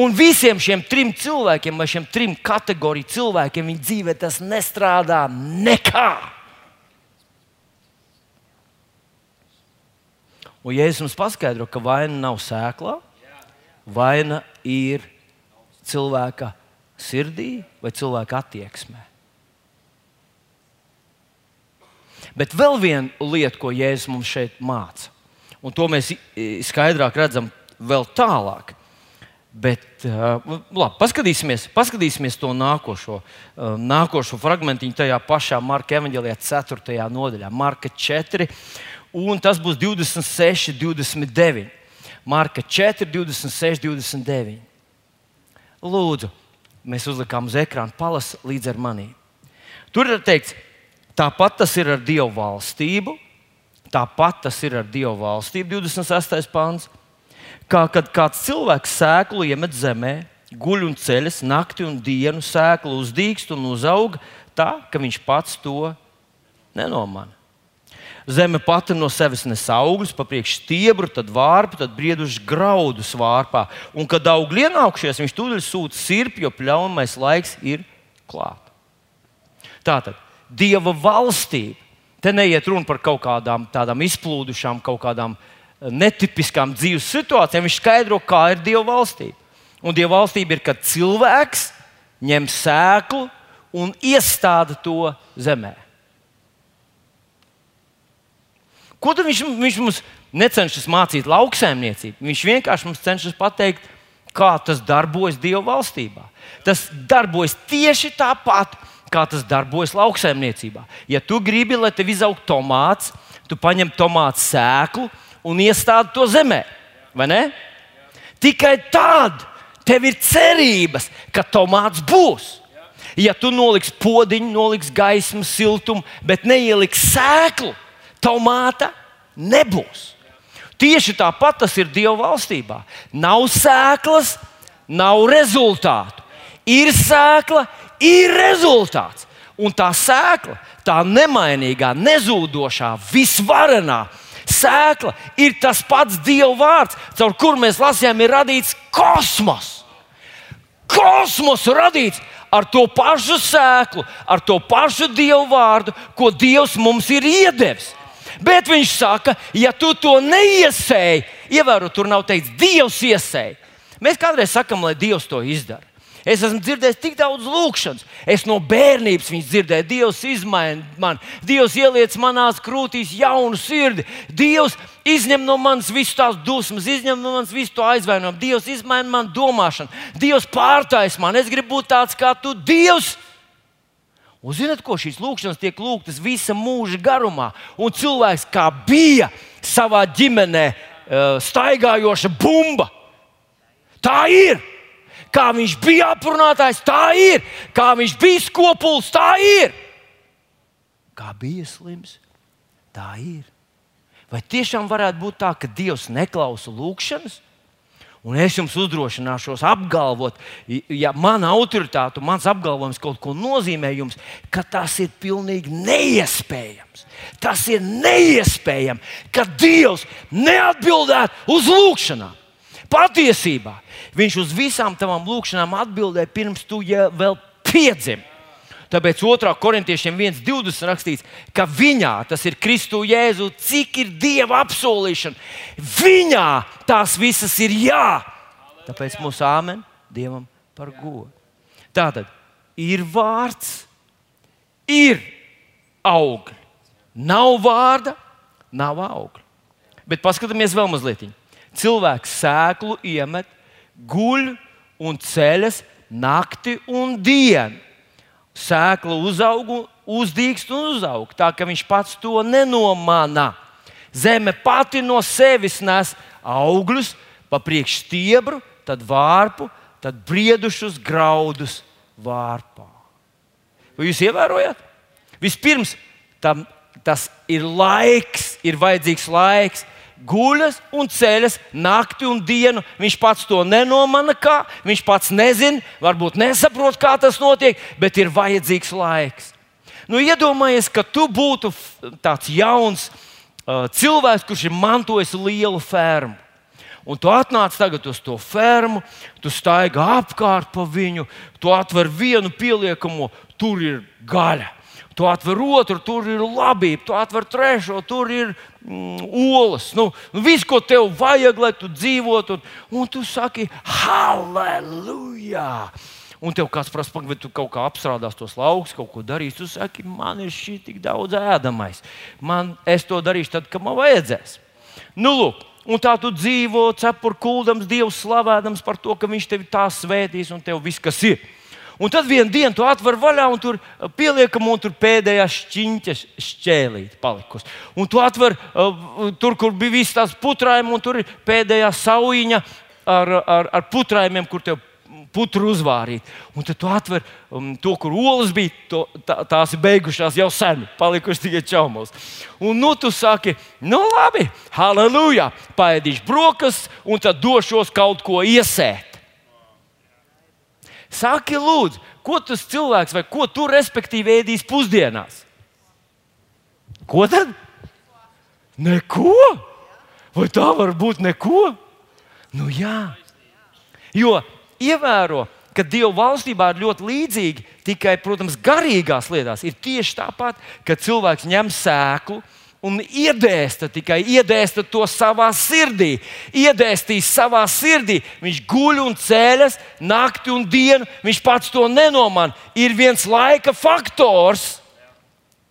Un visiem šiem trim cilvēkiem, vai šiem trim kategoriju cilvēkiem, viņa dzīvē tas nestrādā nekā. Un Jēzus mums paskaidro, ka vaina nav sēklā, vaina ir cilvēka sirdī vai cilvēka attieksmē. Bet vēl viena lieta, ko Jēzus mums šeit māca, un to mēs skaidrāk redzam vēl tālāk. Bet, uh, labi, paskatīsimies, paskatīsimies to nākošo, uh, nākošo fragment, tajā pašā Marka evanģēlijā, 4. nodaļā, Marka 4 un tas būs 26, 29. Marka 4, 26, 29. Lūdzu, mēs uzlikām uz ekrāna, palas līdz ar mani. Tur ir teikts, tāpat tas ir ar Dievu valstību, tāpat tas ir ar Dievu valstību, 26. pāns. Kā kad kāds cilvēks sēklu iemet zemē, guļ un ceļas nakti un dienu, sēklu uzdīkst un uzaug tā, ka viņš pats to nenomana. Zeme pati no sevis nes augļus, papriekš stiebru, tad vārpu, tad briedušas graudus vārpā. Un, kad augļi ienākušies, viņš tūdaļ sūta sirpi, jo pļaunamais laiks ir klāt. Tātad Dieva valstība. Te neiet runa par kaut kādām tādām izplūdušām, kaut kādām eh, netipiskām dzīves situācijām. Viņš skaidro, kā ir Dieva valstība. Un Dieva valstība ir, kad cilvēks ņem sēklu un iestāda to zemē. Ko tad viņš, viņš mums necenšas mācīt lauksaimniecību? Viņš vienkārši mums cenšas pateikt, kā tas darbojas Dieva valstībā. Tas darbojas tieši tāpat, kā tas darbojas lauksaimniecībā. Ja tu gribi, lai tev izaugtu tomāts, tu paņem tomātu sēklu un iestādi to zemē. Vai ne? Tikai tad tev ir cerības, ka tomāts būs. Ja tu noliksi podziņu, noliksi gaismu, siltumu, bet neieliksi sēklu, tomāta nebūs. Tieši tāpat tas ir Dieva valstībā. Nav sēklas, nav rezultātu. Ir sēkla, ir rezultāts. Un tā sēkla, tā nemainīgā, nezūdošā, visvarenā sēkla ir tas pats Dieva vārds, caur kuru mēs lasījām, ir radīts kosmos. Kosmos radīts ar to pašu sēklu, ar to pašu Dieva vārdu, ko Dievs mums ir iedevis. Bet viņš saka, ja tu to neiesēji, ievēro, tur nav teikts, Dievs iesēja. Mēs kādreiz sakām, lai Dievs to izdara. Es esmu dzirdējis tik daudz lūgšanas. Es no bērnības viņas dzirdēju, Dievs izmaina mani, Dievs ieliec manās krūtīs jaunu sirdi, Dievs izņem no manis visu tās dusmas, izņem no manis visu to aizvainojumu, Dievs izmaina manu domāšanu, Dievs pārtaisa man. Es gribu būt tāds kā tu, Dievs! Un zinot, ko šīs lūkšanas tiek lūgtas visa mūža garumā, un cilvēks kā bija savā ģimenē uh, staigājoša bumba. Tā ir. Kā viņš bija aprunātājs, tā ir. Kā viņš bija skopuls, tā ir. Kā bija slims, tā ir. Vai tiešām varētu būt tā, ka Dievs neklausa lūgšanas? Un es jums uzdrošināšos apgalvot, ja mana autoritāte, mans apgalvojums kaut ko nozīmē jums, ka tas ir pilnīgi neiespējams. Tas ir neiespējami, ka Dievs neatbildētu uz lūgšanām. Patiesībā Viņš uz visām tavām lūgšanām atbildēja pirms tu ja vēl piedzimi. Tāpēc 2. korintiešiem 1,20 rakstīts, ka viņā, tas ir Kristu Jēzu, cik ir Dieva apsolīšana, viņā tās visas ir jā. Tāpēc mūsu āmen Dievam par godu. Tātad ir vārds, ir augļi. Nav vārda, nav augļu. Bet paskatāmies vēl mazliet. Cilvēks sēklu iemet, guļ un ceļas nakti un dienu. Sēkla uzauga, uzdīkst un uzaug, tā ka viņš pats to nenomāna. Zeme pati no sevis nes augļus, pa priekšu stiebru, tad vārpu, tad briedušus graudus vārpā. Vai jūs ievērojat? Vispirms tam, tas ir laiks, ir vajadzīgs laiks, guļas un ceļas nakti un dienu. Viņš pats to nenomana, kā viņš pats nezina, varbūt nesaprot, kā tas notiek, bet ir vajadzīgs laiks. Nu, iedomājies, ka tu būtu tāds jauns uh, cilvēks, kurš ir mantojis lielu fermu. Un tu atnāc tagad uz to fermu, tu staigā apkārt pa viņu, tu atver vienu pieliekamo, tur ir gaļa. Tu atver otru, tur ir labība, tu atver trešo, tur ir mm, olas. Nu, viss, ko tev vajag, lai tu dzīvotu, un, un tu saki, halleluja! Un tev kāds prasa, vai tu kaut kā apstrādās tos laukus, kaut ko darīs. Tu saki, man ir šī tik daudz ēdamais. Man, es to darīšu tad, kad man vajadzēs. Nu, lūk, un tā tu dzīvo, cepur kuldams, Dievu slavējams par to, ka Viņš tevi tā svētīs un tev viss, kas ir. Un tad vienā dienā tu atver vaļā, un tur uh, pieliekam, un tur pēdējā šķiņķa šķēlīte palikusi. Un tu atver uh, tur, kur bija visas tās putrājumi, un tur ir pēdējā saujiņa ar, ar, ar putrājumiem, kur tev putru uzvārīt. Un tad tu atver um, to, kur olas bija, to, tā, tās ir beigušās jau sen, palikušas tikai čaumos. Un nu tu saki, nu labi, halleluja, paēdīšu brokastis, un tad došos kaut ko iesēt. Saki, lūdzu, ko tas cilvēks vai ko tu respektīvi ēdīs pusdienās? Ko tad? Neko! Vai tā var būt neko? Nu, jā. Jo ievēro, ka Dieva valstībā ir ļoti līdzīgi, tikai, protams, garīgās lietās ir tieši tāpat, ka cilvēks ņem sēklu, un iedēsta tikai iedēsta to savā sirdī. Iedēstīs savā sirdī. Viņš guļ un ceļas nakti un dienu. Viņš pats to nenomāna. Ir viens laika faktors,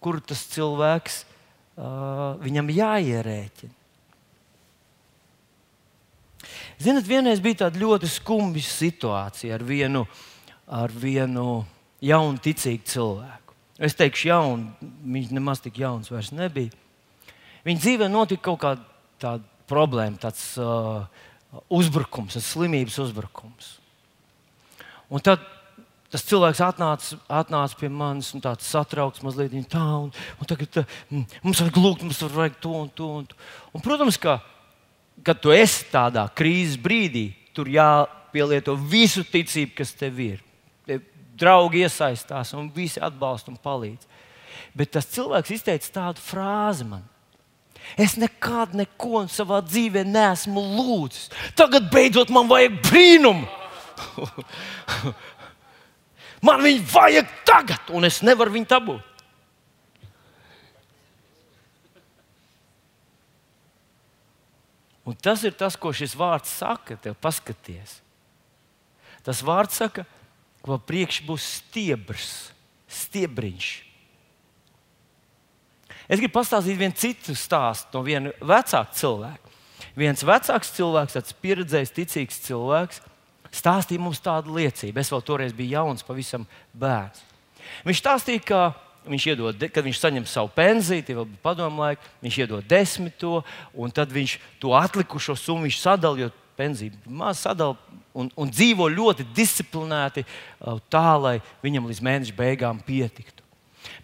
kur tas cilvēks uh, viņam jāierēķina. Ziniet, vienreiz bija tāda ļoti skumja situācija ar vienu, ar vienu jaunu, ticīgu cilvēku. Es teikšu, jaunu, viņš nemaz tik jauns vairs nebija. Viņa dzīvē notika kaut kāda tāda problēma, tāds uh, uzbrukums, tas slimības uzbrukums. Un tad tas cilvēks atnāca, atnāca pie manis un tāds satraukts mazliet tā, un, un tagad tā, mm, mums vajag lūgt, mums vajag to un to. Un, to. un, protams, ka, kad tu esi tādā krīzes brīdī, tur jāpielieto visu ticību, kas tev ir. Te draugi iesaistās un visi atbalsta un palīdz. Bet tas cilvēks izteica tādu frāzi man. Es nekad neko savā dzīvē neesmu lūdzis. Tagad beidzot man vajag brīnumu. man viņu vajag tagad, un es nevaru viņu dabūt. Un tas ir tas, ko šis vārds saka. Tev paskaties. Tas vārds saka, ka priekš būs stiebrs, stiebriņš. Es gribu pastāstīt vienu citu stāstu no viena vecāka cilvēka. Viens vecāks cilvēks, tāds pieredzējis, ticīgs cilvēks, stāstīja mums tādu liecību. Es vēl toreiz biju jauns, pavisam bērns. Viņš stāstīja, ka viņš iedod, kad viņš saņem savu pensiju, tie vēl bija padomu laiki, viņš iedod desmito, un tad viņš to atlikušo summu sadalīja, jo pensija maz sadalīja un, un dzīvo ļoti disciplinēti, tā lai viņam līdz mēneša beigām pietiktu.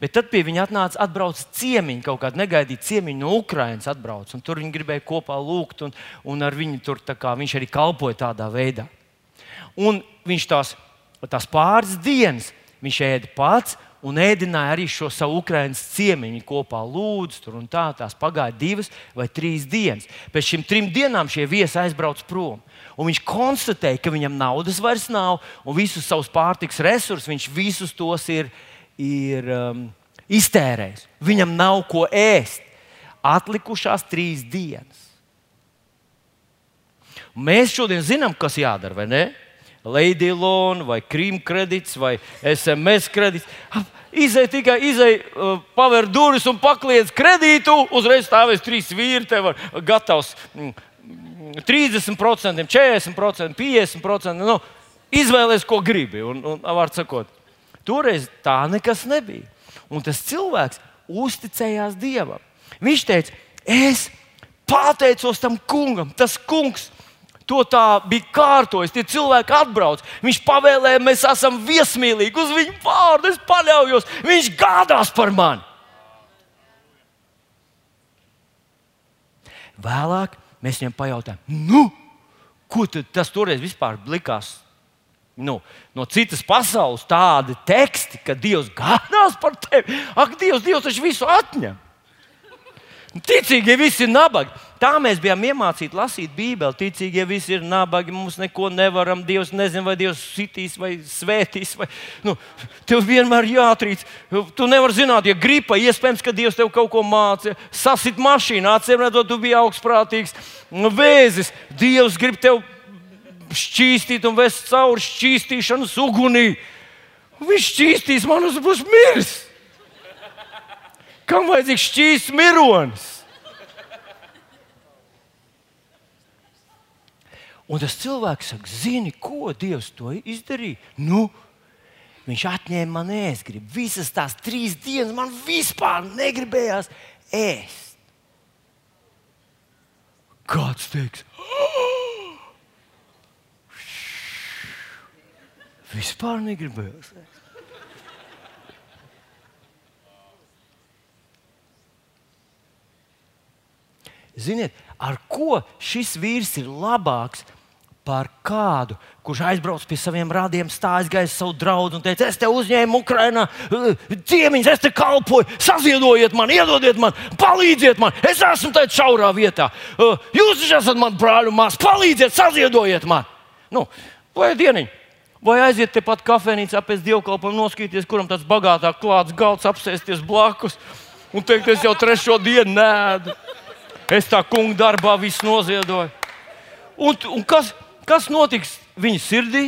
Bet tad pie viņa atnāca atbrauc ciemiņi, kaut kāda negaidīta ciemiņa no Ukrainas atbrauc. Tur viņi gribēja kopā lūgt, un, un ar viņu tur kā, viņš arī kalpoja tādā veidā. Un viņš tās, tās pāris dienas viņš ēda pats un ēdināja arī šo savu Ukraiņas ciemiņu kopā lūdzu. Tur un tā, tās pagāja divas vai trīs dienas. Pēc šīm trim dienām šie viesi aizbrauc prom. Un viņš konstatēja, ka viņam naudas vairs nav, un visus savus pārtiks resursus viņš visus tos ir ir um, iztērējis. Viņam nav ko ēst. Atlikušās trīs dienas. Mēs šodien zinām, kas jādara, vai ne? Lady Loan, vai Krīma kredīts, vai SMS kredīts. Izej tikai, izej, uh, paver durvis un pakliedz kredītu. Uzreiz stāvēs trīs vīri, tev ir gatavs mm, 30%, 40%, 50%. Nu, izvēlēties, ko gribi. Un, un, sakot, toreiz tā nekas nebija. Un tas cilvēks uzticējās Dievam. Viņš teica, es pateicos tam kungam, tas kungs To tā bija kārtojis. Tie cilvēki atbrauc. Viņš pavēlēja, mēs esam viesmīlīgi. Uz viņu vārdu es paļaujos. Viņš gādās par mani. Vēlāk mēs viņam pajautājām, nu, ko tas toreiz vispār likās? Nu, no citas pasaules tādi teksti, ka Dievs gādās par tevi. Ak, Dievs, Dievs taču visu atņem. Ticīgie visi ir nabagi. Tā mēs bijām iemācīti lasīt Bībeli. Ticīgie visi ir nabagi, mums neko nevaram. Dievs nezina, vai Dievs sitīs vai svētīs. Vai, nu, tev vienmēr jātrīc. Tu nevari zināt, ja gripa, iespējams, ka Dievs tev kaut ko mācīja. Sasit mašīnā, atcīm redzot, tu biji augstprātīgs. Nu, vēzis, Dievs grib tev šķīstīt un vest cauri šķīstīšanas ugunī. Viņš šķīstīs man uz būs miris. Kam vajadzīgs šķīsts mironis? Un tas cilvēks saka, zini, ko Dievs to izdarīja? Nu, viņš atņēma man ēstgribu. Visas tās trīs dienas man vispār negribējās ēst. Kāds teiks, oh! Vispār negribējās ēst. Ziniet, ar ko šis vīrs ir labāks par kādu, kurš aizbrauc pie saviem rādiem, stājas gaisa savu draugu un teica, es te uzņēmu Ukraiņā, ciemiņus, es te kalpoju, saziedojiet man, iedodiet man, palīdziet man, es esmu tajā šaurā vietā. Jūs taču esat mans brāļu māsas, palīdziet, saziedojiet man. Nu, vai dieniņ, vai aiziet tepat kafejnīcā pēc dievkalpojuma, noskatīties, kuram tāds bagātāk klāts galds, apsēsties blakus un teikt, es jau trešo dienu nēdu. Es tā kungu darbā visu noziedoju. Un, un kas, kas notiks viņa sirdī?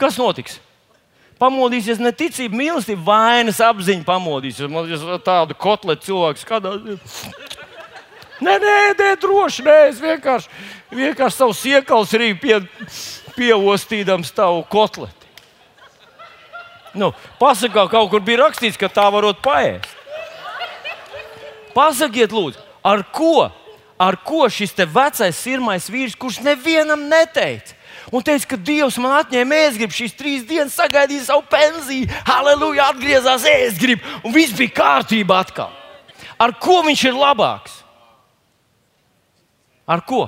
Kas notiks? Pamodīsies ne ticība, mīlestība, vainas apziņa. Pamodīsies. Man ir tāda kotleta cilvēks, kādā. Nē, nē, nē, droši. Nē, es vienkārši, vienkārši savu siekaus rīku pie, pieostīdams tavu kotleti. Nu, pasakā, kaut kur bija rakstīts, ka tā varot paēst. Pasakiet, lūdzu, ar ko, ar ko šis vecais sirmais vīrs, kurš nevienam neteica, un teica, ka Dievs man atņēma ēstgribu, šīs trīs dienas sagaidīja savu pensiju, halleluja, atgriezās ēstgribu, un viss bija kārtībā atkal. Ar ko viņš ir labāks? Ar ko?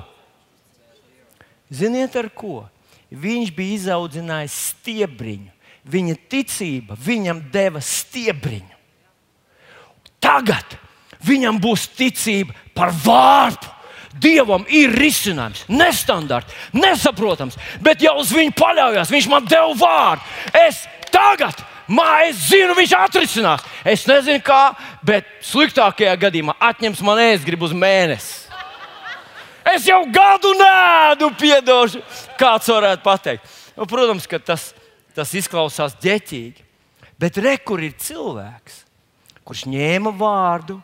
Ziniet, ar ko? Viņš bija izaudzinājis stiebriņu. Viņa ticība viņam deva stiebriņu. Tagad viņam būs ticība par vārdu. Dievam ir risinājums, nestandarts, nesaprotams, bet jau uz viņu paļaujas. Viņš man deva vārdu. Es tagad, mā, es zinu, viņš atrisinās. Es nezinu, kā, bet sliktākajā gadījumā atņems man ēstgribu uz mēnesi. Es jau gadu nēdu, piedošu, kāds varētu pateikt. Nu, protams, ka tas, tas izklausās ģeķīgi, bet rekur ir cilvēks, kurš ņēma vārdu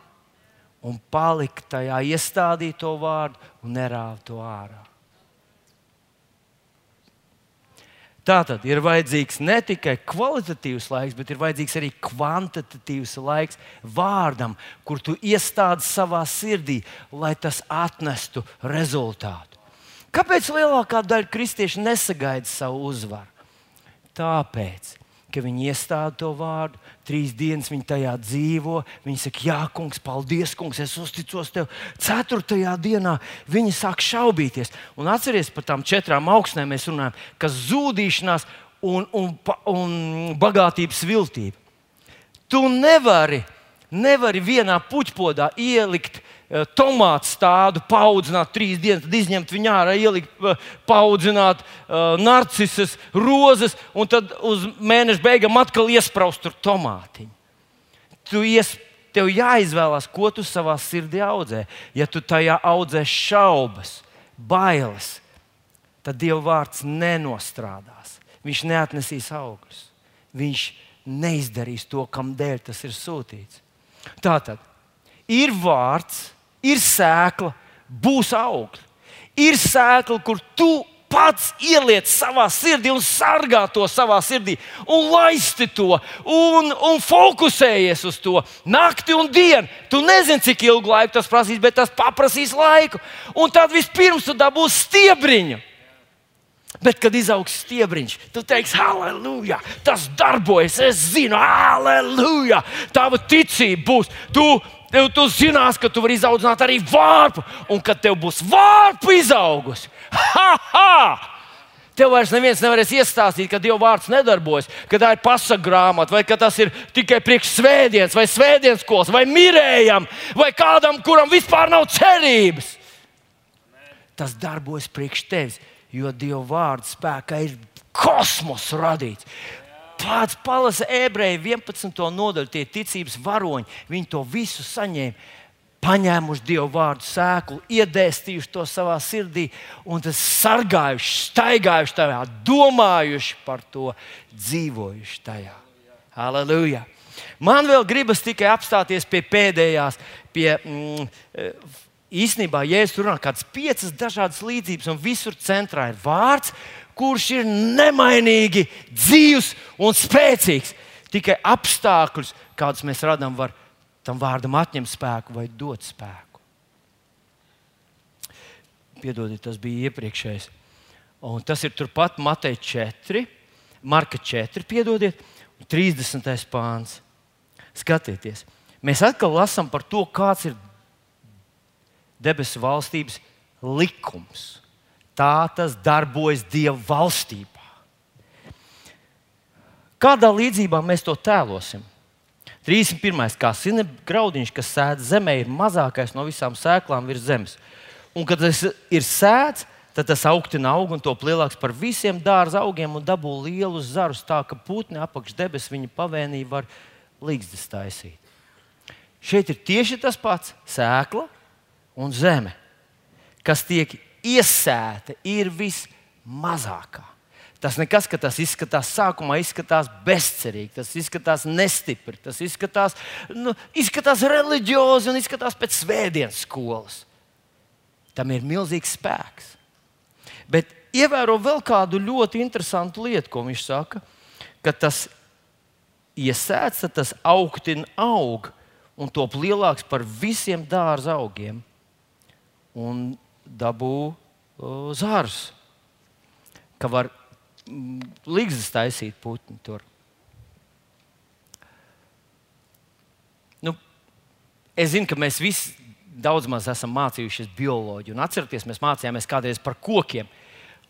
un palika tajā iestādīto vārdu un nerāva to ārā. Tā tad ir vajadzīgs ne tikai kvalitatīvs laiks, bet ir vajadzīgs arī kvantitatīvs laiks vārdam, kur tu iestādi savā sirdī, lai tas atnestu rezultātu. Kāpēc lielākā daļa kristiešu nesagaida savu uzvaru? Tāpēc, ka viņi iestāda to vārdu, trīs dienas viņi tajā dzīvo. Viņi saka, Jā, kungs, paldies, kungs, es uzticos tev. Ceturtajā dienā viņi sāk šaubīties. Un atcerieties par tām četrām augstnēm, mēs runājam, kas zudīšanās un, un, un bagātības viltība. Tu nevari Nevari vienā puķpodā ielikt uh, tomātu stādu, paudzināt trīs dienas, tad izņemt viņu ārā, ielikt, uh, paudzināt uh, narcisus, rozes, un tad uz mēneša beigām atkal iesprāst tur tomātiņu. Tu ies, tev jāizvēlās, ko tu savā sirdī audzē. Ja tu tajā audzē šaubas, bailes, tad Dieva vārds nenostrādās. Viņš neatnesīs augļus. Viņš neizdarīs to, kam dēļ tas ir sūtīts. Tātad ir vārds, ir sēkla, būs augļi. Ir sēkla, kur tu pats ieliec savā sirdī un sargā to savā sirdī, un laisti to, un, un fokusējies uz to nakti un dienu. Tu nezini, cik ilgu laiku tas prasīs, bet tas prasīs laiku. Un tad vispirms tu dabūsi stiebriņu. Bet, kad izaugs stiebriņš, tu teiksi, aleluja, tas darbojas, es zinu, aleluja, tava ticība būs. Tu, tu, tu zinās, ka tu vari izaudzināt arī vārpu, un kad tev būs vārpu izaugusi, ha, ha! Tev vairs neviens nevarēs iestāstīt, ka Dieva vārds nedarbojas, ka tā ir pasaku grāmata, vai ka tas ir tikai priekš svētdienas, vai svētdienas skolas, vai mirējam, vai kādam, kuram vispār nav cerības. Tas darbojas priekš tevis jo Dieva vārda spēkā ir kosmos radīts. Pats palasa ebreju 11. nodaļu, tie ticības varoņi, viņi to visu saņēma. Paņēmuši Dieva vārdu sēklu, iedēstījuši to savā sirdī, un tas sargājuši, staigājuši tajā, domājuši par to, dzīvojuši tajā. Halleluja! Man vēl gribas tikai apstāties pie pēdējās, pie mm, īstenībā, ja es runāju kādas piecas dažādas līdzības, un visur centrā ir vārds, kurš ir nemainīgi dzīves un spēcīgs. Tikai apstākļus, kādus mēs radām, var tam vārdam atņemt spēku vai dot spēku. Piedodiet, tas bija iepriekšējais. Un tas ir turpat Mateja 4, Marka 4, piedodiet, 30. pāns. Skatieties, mēs atkal lasām par to, kāds ir debesu valstības likums. Tā tas darbojas Dieva valstībā. Kādā līdzībā mēs to tēlosim? 31. kā sinepes graudiņš, kas sēž zemē, ir mazākais no visām sēklām virs zemes. Un, kad tas ir sēdz, tad tas augtina aug un top lielāks par visiem dārza augiem un dabū lielus zarus, tā ka putni apakš debesis viņa pavēnī var līgstas taisīt. Šeit ir tieši tas pats - sēkla, un zeme, kas tiek iesēta, ir vismazākā. Tas nekas, ka tas izskatās sākumā, izskatās bezcerīgi, tas izskatās nestipri, tas izskatās, nu, izskatās reliģiozi un izskatās pēc svētdienas skolas. Tam ir milzīgs spēks. Bet ievēro vēl kādu ļoti interesantu lietu, ko viņš saka, ka tas iesēts, tas augtina aug un top lielāks par visiem dārza augiem un dabū uh, zārus, ka var mm, līgzdas taisīt putni tur. Nu, es zinu, ka mēs visi daudz maz esam mācījušies bioloģiju. Un atcerieties, mēs mācījāmies kādreiz par kokiem.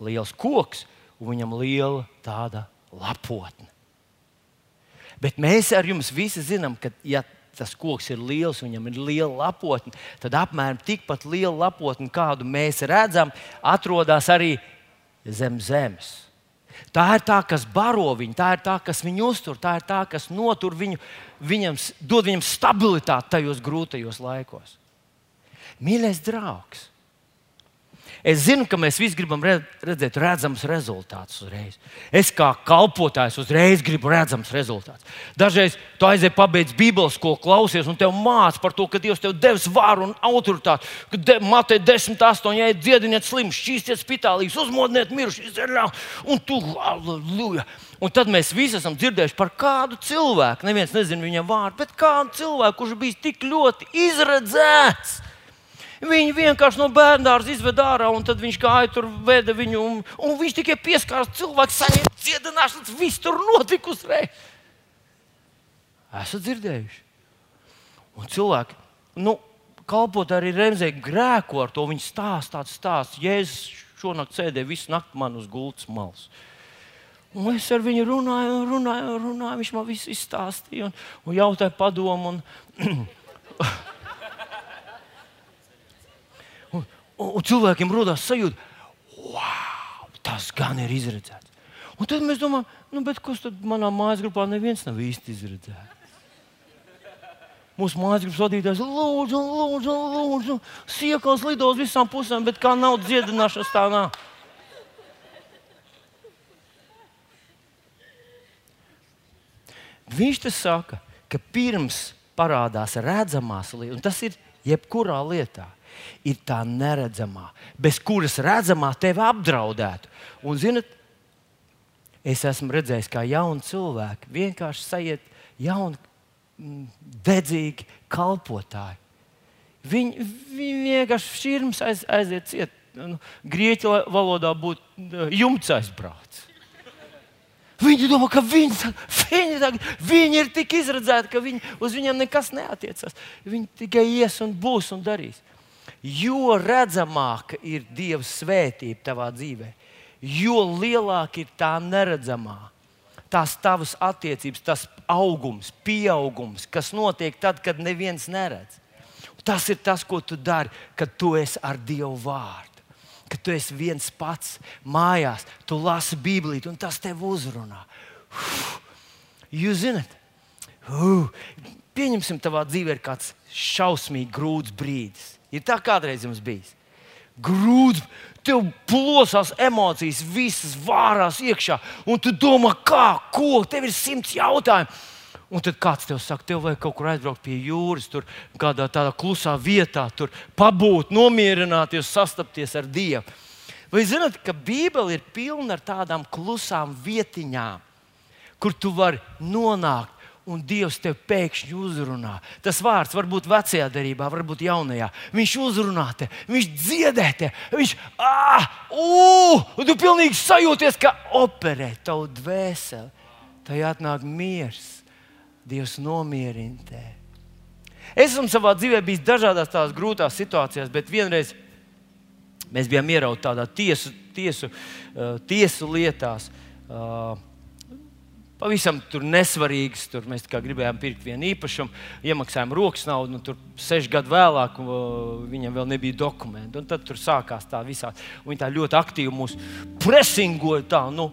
Liels koks un viņam liela tāda lapotne. Bet mēs ar jums visi zinām, ka, ja tas koks ir liels, viņam ir liela lapotne, tad apmēram tikpat liela lapotne, kādu mēs redzam, atrodas arī zem zemes. Tā ir tā, kas baro viņu, tā ir tā, kas viņu uztur, tā ir tā, kas notur viņu, viņam, dod viņam stabilitāti tajos grūtajos laikos. Mīļais draugs! Es zinu, ka mēs visi gribam redzēt redzamus rezultātus uzreiz. Es kā kalpotājs uzreiz gribu redzamus rezultātus. Dažreiz tu aizēji pabeigts Bībeles skolu, klausies, un tev mācās par to, ka Dievs tev devis varu un autoritāti. Kad de, Matei 10, 8, ja dziediniet slimu, šķīstiet spitālīgus, uzmodiniet mirušus, un tu, aleluja! Un tad mēs visi esam dzirdējuši par kādu cilvēku, neviens nezina viņa vārdu, bet kādu cilvēku, kurš bija tik ļoti izredzēts Viņi vienkārši no bērnās izveda ārā, un tad viņš gāja tur, veda viņu, un, un viņš tikai pieskārās cilvēku, saņēma dziedināšanas, viss tur notika uzreiz. Esat dzirdējuši? Un cilvēki, nu, kalpot arī Remzē grēko ar to, viņi stāsta tāds stāsts. Jēzus šonakt sēdēja visu nakti man uz gultas malas. Un es ar viņu runāju, runāju, runāju. Viņš man visu izstāstīja un, un jautāja padomu. Un, un, un, cilvēkiem radās sajūta, wow, tas gan ir izredzēts. Un tad mēs domājam, nu, kas tad manā mājas grupā neviens nav īsti izredzēts. Mūsu mājas grupas vadītājs lūdzu, lūdzu, lūdzu, siekās lido uz visām pusēm, bet kā nav dziedināšanas tā nav. Viņš te saka, ka pirms parādās redzamās lietas, un tas ir jebkurā lietā, ir tā neredzamā, bez kuras redzamā tevi apdraudētu. Un, zinat, es esmu redzējis, kā jauni cilvēki vienkārši sajiet jauni, mm, dedzīgi kalpotāji. Viņi, viņi vienkārši šķirms aiz, aiziet ciet. Nu, grieķu valodā būtu jumts aizbraucis. Viņi domā, ka viņi, viņi, viņi ir tik izredzēti, ka viņi, uz viņiem nekas neatiecas. Viņi tikai ies un būs un darīs. Jo redzamāka ir Dieva svētība tavā dzīvē, jo lielāka ir tā neredzamā. Tās tavas attiecības, tas augums, pieaugums, kas notiek tad, kad neviens neredz. Tas ir tas, ko tu dari, kad tu esi ar Dievu vārdu ka tu esi viens pats mājās, tu lasi Bībeli, un tas tev uzrunā. Uf, jūs zinat, uf, pieņemsim, tavā dzīvē ir kāds šausmīgi grūts brīdis. Ir tā kādreiz jums bijis. Grūts, tev plosās emocijas, visas vārās iekšā, un tu domā, kā, ko, tev ir simts jautājumu. Un tad kāds tev saka, tev vajag kaut kur aizbraukt pie jūras, tur kādā tādā klusā vietā, tur pabūt, nomierināties, sastapties ar Dievu. Vai zināt, ka Bībele ir pilna ar tādām klusām vietiņām, kur tu vari nonākt, un Dievs tev pēkšņi uzrunā. Tas vārds var būt vecajā darbā, varbūt jaunajā. Viņš uzrunā te, viņš dziedē te, viņš ah, uh, un tu pilnīgi sajūties, ka operē tavu dvēseli. Tai atnāk miers Dievs nomierina tevi. Es esmu savā dzīvē bijis dažādās tādās grūtās situācijās, bet vienreiz mēs bijām ierauti tādā tiesu, tiesu, uh, tiesu lietās. Uh, Pavisam tur nesvarīgs. Tur mēs gribējām pirkt vienu īpašumu, iemaksājām rokas naudu. Nu, tur seši gadi vēlāk uh, viņam vēl nebija dokumentu. Un tad tur sākās tā visā. Viņi tā ļoti aktīvi mūs presingoja. Tā, nu,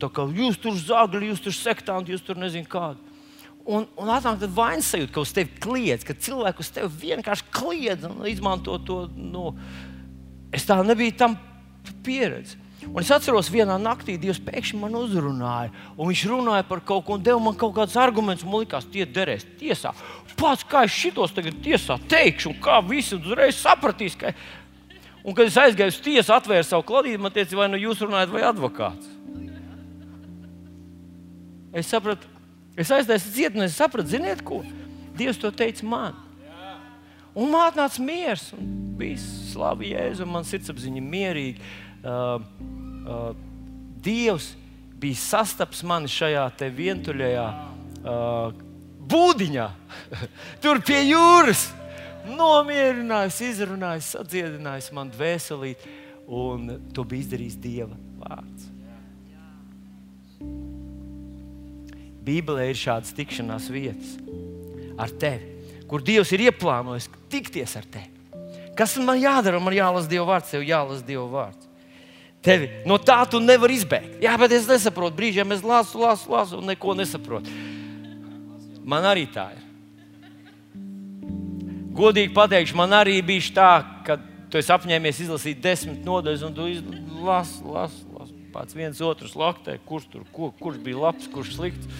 tā kā jūs tur zāģi, jūs tur sektanti, jūs tur nezināt kādu. Un, un atnāk tāda vainas sajūta, ka uz tevi kliedz, ka cilvēki uz tevi vienkārši kliedz un izmanto to. Nu, es tā nebiju tam pieredzējis. Un es atceros, vienā naktī Dievs pēkšņi man uzrunāja. Viņš runāja par kaut ko un deva man kaut kādus argumentus. Man liekas, tie derēs tiesā. Pats kā es šitos tagad tiesā teikšu, un kā visi uzreiz sapratīs. Ka... Un, kad es aizgāju uz tiesu, atvēru savu kladīti, man teica, vai nu jūs runājat, vai advokāts. Es sapratu, Es aizdevu cietumā, es sapratu, ziniet, ko Dievs to teica man. Un man atnāca miers, un viss slavu Jēzu, un man sirdsapziņa mierīga. Uh, uh, Dievs bija sastaps mani šajā vientuļajā uh, būdiņā, tur pie jūras. Nomierinājis, izrunājis, sadziedinājis man dvēselīt, un to bija izdarījis Dieva vārds. Bībelē ir šādas tikšanās vietas ar tevi, kur Dievs ir ieplānojis tikties ar tevi. Kas man jādara? Man jālasa Dieva vārds, tev jālasa Dieva vārds. Tevi. No tā tu nevari izbēgt. Jā, bet es nesaprotu. Brīžiem es lasu, lasu, lasu un neko nesaprotu. Man arī tā ir. Godīgi pateikšu, man arī bija tā, ka tu apņēmies izlasīt desmit nodaļas, un tu lasi, lasi, lasi. Pats viens otrs laktē, kurš tur, kur, kurš bija labs, kurš slikts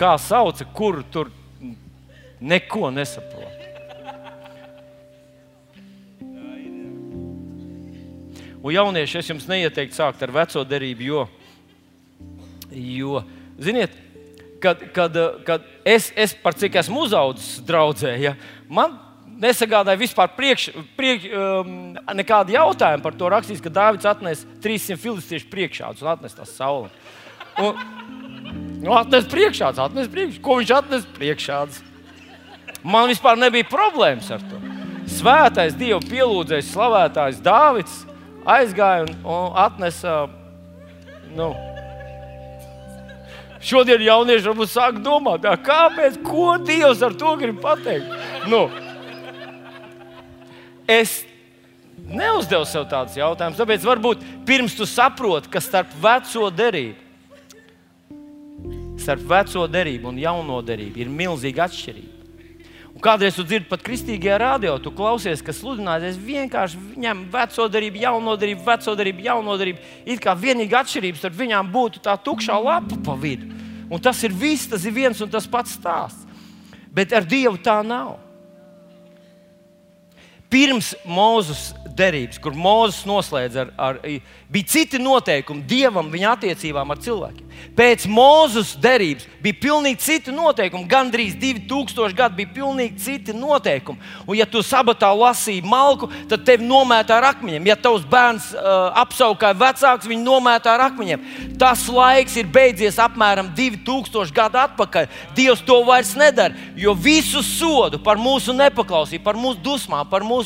kā sauca, kur tur neko nesaprot. Un jaunieši, es jums neieteiktu sākt ar veco derību, jo, jo ziniet, kad, kad, kad es, es par cik esmu uzaugusi draudzē, ja, man nesagādāja vispār priekš, priekš, um, nekādu jautājumu par to rakstīt, ka Dārvids atnesa 300 filistiešu priekšādus un atnesa tās sauli. Un, Nu, atnes priekšā, atnes priekšā. Ko viņš atnes priekšā? Man vispār nebija problēmas ar to. Svētais Dieva pielūdzējs, slavētājs Dāvids aizgāja un, un atnesa. Nu, Šodien jaunieši varbūt sāk domāt, tā, kāpēc, ko Dievs ar to grib pateikt. Nu, es neuzdevu sev tādus jautājumus, tāpēc varbūt pirms tu saproti, ka starp veco derību, starp veco derību un jauno derību ir milzīga atšķirība. Kādreiz tu dzirdi pat kristīgajā radio, tu klausies, ka sludinātājs vienkārši ņem veco darību, jauno darību, veco darību, jauno darību. It kā vienīgā atšķirība starp viņām būtu tā tukšā lapa pa vidu. Un tas ir viss, tas ir viens un tas pats stāsts. Bet ar Dievu tā nav. Pirms Mozus derības, kur Mozus noslēdz ar, ar, bija citi noteikumi Dievam, viņa attiecībām ar cilvēkiem. Pēc Mozus derības bija pilnīgi citi noteikumi. Gan drīz 2000 gadi bija pilnīgi citi noteikumi. Un, ja tu sabatā lasīji malku, tad tevi nomētā ar akmeņiem. Ja tavs bērns uh, apsaukāja vecāks, viņu nomētā ar akmeņiem. Tas laiks ir beidzies apmēram 2000 gadu atpakaļ. Dievs to vairs nedara, jo visu sodu par mūsu nepaklausību, par mūsu dusmām, par mūsu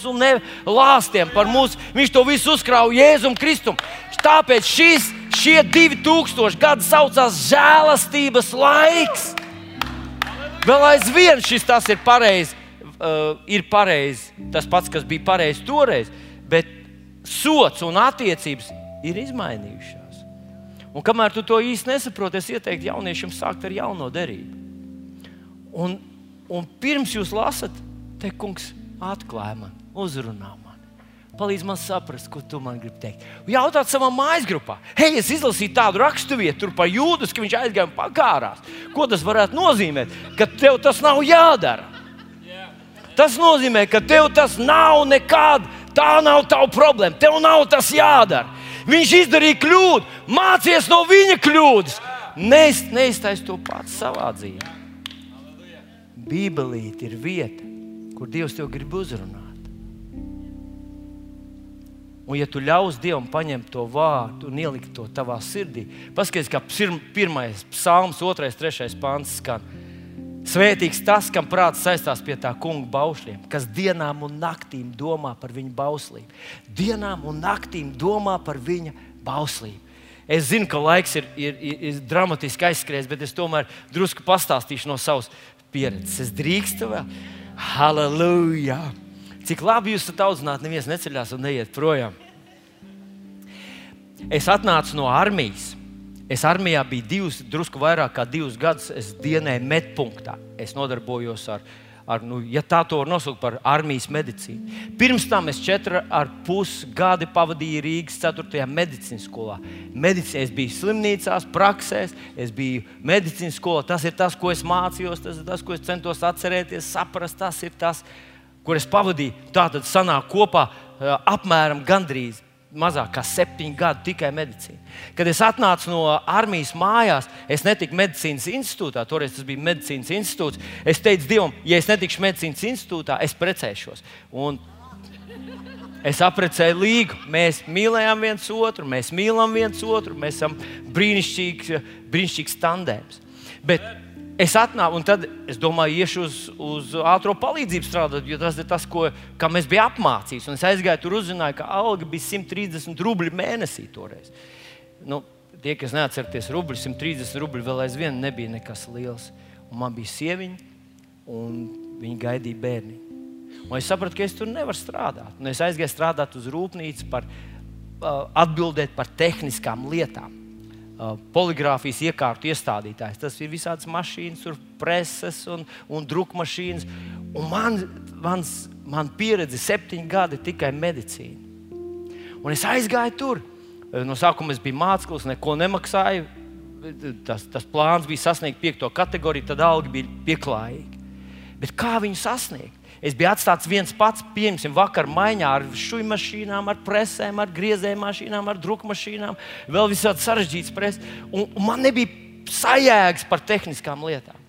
lāstiem, par mūsu, viņš to visu uzkrāja Jēzum Kristum. Tāpēc šis, šie 2000 gadi saucās žēlastības laiks. Vēl aizvien šis tas ir pareizi. Uh, ir pareizi tas pats, kas bija pareizi toreiz, bet sots un attiecības ir izmainījušās. Un kamēr tu to īsti nesaproti, es ieteiktu jauniešiem sākt ar jauno derību. Un, un pirms jūs lasat, te kungs atklāja man, uzrunā man. Palīdz man saprast, ko tu man gribi teikt. Jautāt savā mājas grupā, hei, es izlasīju tādu raksturvietu par jūdas, ka viņš aizgāja un pakārās. Ko tas varētu nozīmēt? Ka tev tas nav jādara. Tas nozīmē, ka tev tas nav nekāda, tā nav tava problēma. Tev nav tas jādara. Viņš izdarīja kļūdu, mācies no viņa kļūdas. Neiztais to pats savā dzīvē. Bībelīte ir vieta, kur Dievs tev grib uzrunāt. Un, ja tu ļaus Dievam paņemt to vārdu un ielikt to tavā sirdī, paskaties, kā pirmais psalms, otrais, trešais pāns skan. Svētīgs tas, kam prāts saistās pie tā kunga baušļiem, kas dienām un naktīm domā par viņa bauslību. Dienām un naktīm domā par viņa bauslību. Es zinu, ka laiks ir, ir, ir, ir dramatiski aizskries, bet es tomēr drusku pastāstīšu no savas pieredzes. Es drīkstu vēl. Halleluja! Cik labi jūs esat audzināti, neviens neceļās un neiet projām. Es atnācu no armijas. Es armijā biju divus, drusku vairāk kā divus gadus. Es dienēju medpunktā. Es nodarbojos ar, ar nu, ja tā to var nosaukt par armijas medicīnu. Pirms tam es četru ar pus gadi pavadīju Rīgas 4. medicīnas skolā. Medicīna, es biju slimnīcās, praksēs, es biju medicīnas skolā. Tas ir tas, ko es mācījos, tas ir tas, ko es centos atcerēties, saprast. Tas ir tas, kas kur es pavadīju, tātad sanāk kopā apmēram gandrīz mazāk kā septiņi gadi tikai medicīna. Kad es atnācu no armijas mājās, es netiku medicīnas institūtā, toreiz tas bija medicīnas institūts. Es teicu Dievam, ja es netikšu medicīnas institūtā, es precēšos. Un Es aprecēju līgu. Mēs mīlējām viens otru, mēs mīlam viens otru, mēs esam brīnišķīgs, brīnišķīgs tandēms. Bet Es atnācu, un tad es domāju, iešu uz, uz ātrā palīdzību strādāt, jo tas ir tas, ko mēs bijām apmācīti. Es aizgāju tur, uzzināju, ka alga bija 130 rubļi mēnesī toreiz. Nu, tie, kas neatcerieties, rubļi, 130 rubļi vēl aizvien nebija nekas liels. Un man bija sieviņa, un viņa gaidīja bērnu. Un es sapratu, ka es tur nevaru strādāt. Un es aizgāju strādāt uz rūpnīcu, par, uh, atbildēt par tehniskām lietām. Uh, poligrāfijas iekārtu iestādītājs. Tas ir visādas mašīnas, preses un, un drukmašīnas. Un man, mans, man pieredze septiņi gadi tikai medicīna. Un es aizgāju tur. Uh, no sākuma es biju māceklis, neko nemaksāju. Tas, tas plāns bija sasniegt piekto kategoriju, tad alga bija pieklājīga. Bet kā viņu sasniegt? Es biju atstāts viens pats, pieņemsim, vakar maiņā ar šūnu mašīnām, ar presēm, ar griezēju mašīnām, ar druku mašīnām, vēl visādi sarežģīts preses. Un, un man nebija sajēgas par tehniskām lietām.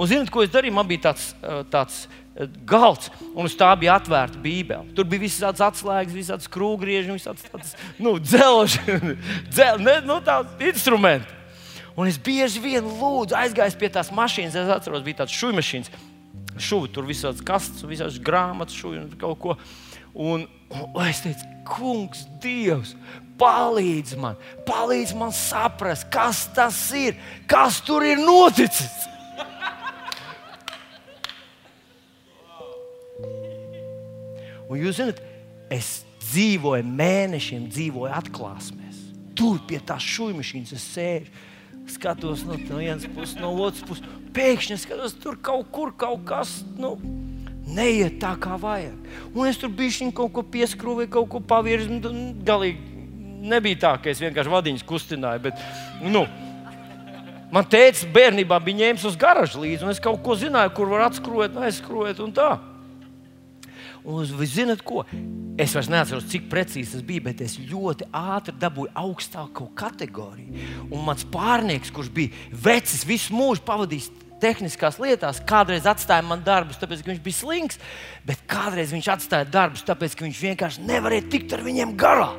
Un zinot, ko es darīju, man bija tāds, eh, tāds eh, galds, un uz tā bija atvērta Bībele. Tur bija visādas atslēgas, visādas krūgrieži, visādas tādas, nu, dzelži, dzel, ne, nu, instrumenti. Un es bieži vien lūdzu, aizgājis pie tās mašīnas, es atceros, bija tāds šūnu mašīnas šuvu tur visādas kastes, visādas grāmatas, šuvu un kaut ko. Un, un es teicu, Kungs, Dievs, palīdz man, palīdz man saprast, kas tas ir, kas tur ir noticis. Un jūs zināt, es dzīvoju mēnešiem, dzīvoju atklāsmēs. Tur pie tās šūmašīnas es sēžu, skatos no, no vienas puses, no otras puses. Pēkšņi skatos, tur kaut kur kaut kas. Nu, Neiet tā, kā vajag. Un es tur biju kaut ko pieskrūvēju, kaut ko pavirzu. Galīgi nebija tā, ka es vienkārši vadiņus kustināju. Bet, nu, man teica, bērnībā bija ņēmis uz garažu līdzi, un es kaut ko zināju, kur var atskrūvēt, aizskrūvēt un tā. Un jūs zināt, ko? Es vairs neatceros, cik precīzi tas bija, bet es ļoti ātri dabūju augstāko kategoriju. Un mans pārnieks, kurš bija vecs, visu mūžu pavadījis tehniskās lietās, kādreiz atstāja man darbus, tāpēc, ka viņš bija slings, bet kādreiz viņš atstāja darbus, tāpēc, ka viņš vienkārši nevarēja tikt ar viņiem garā.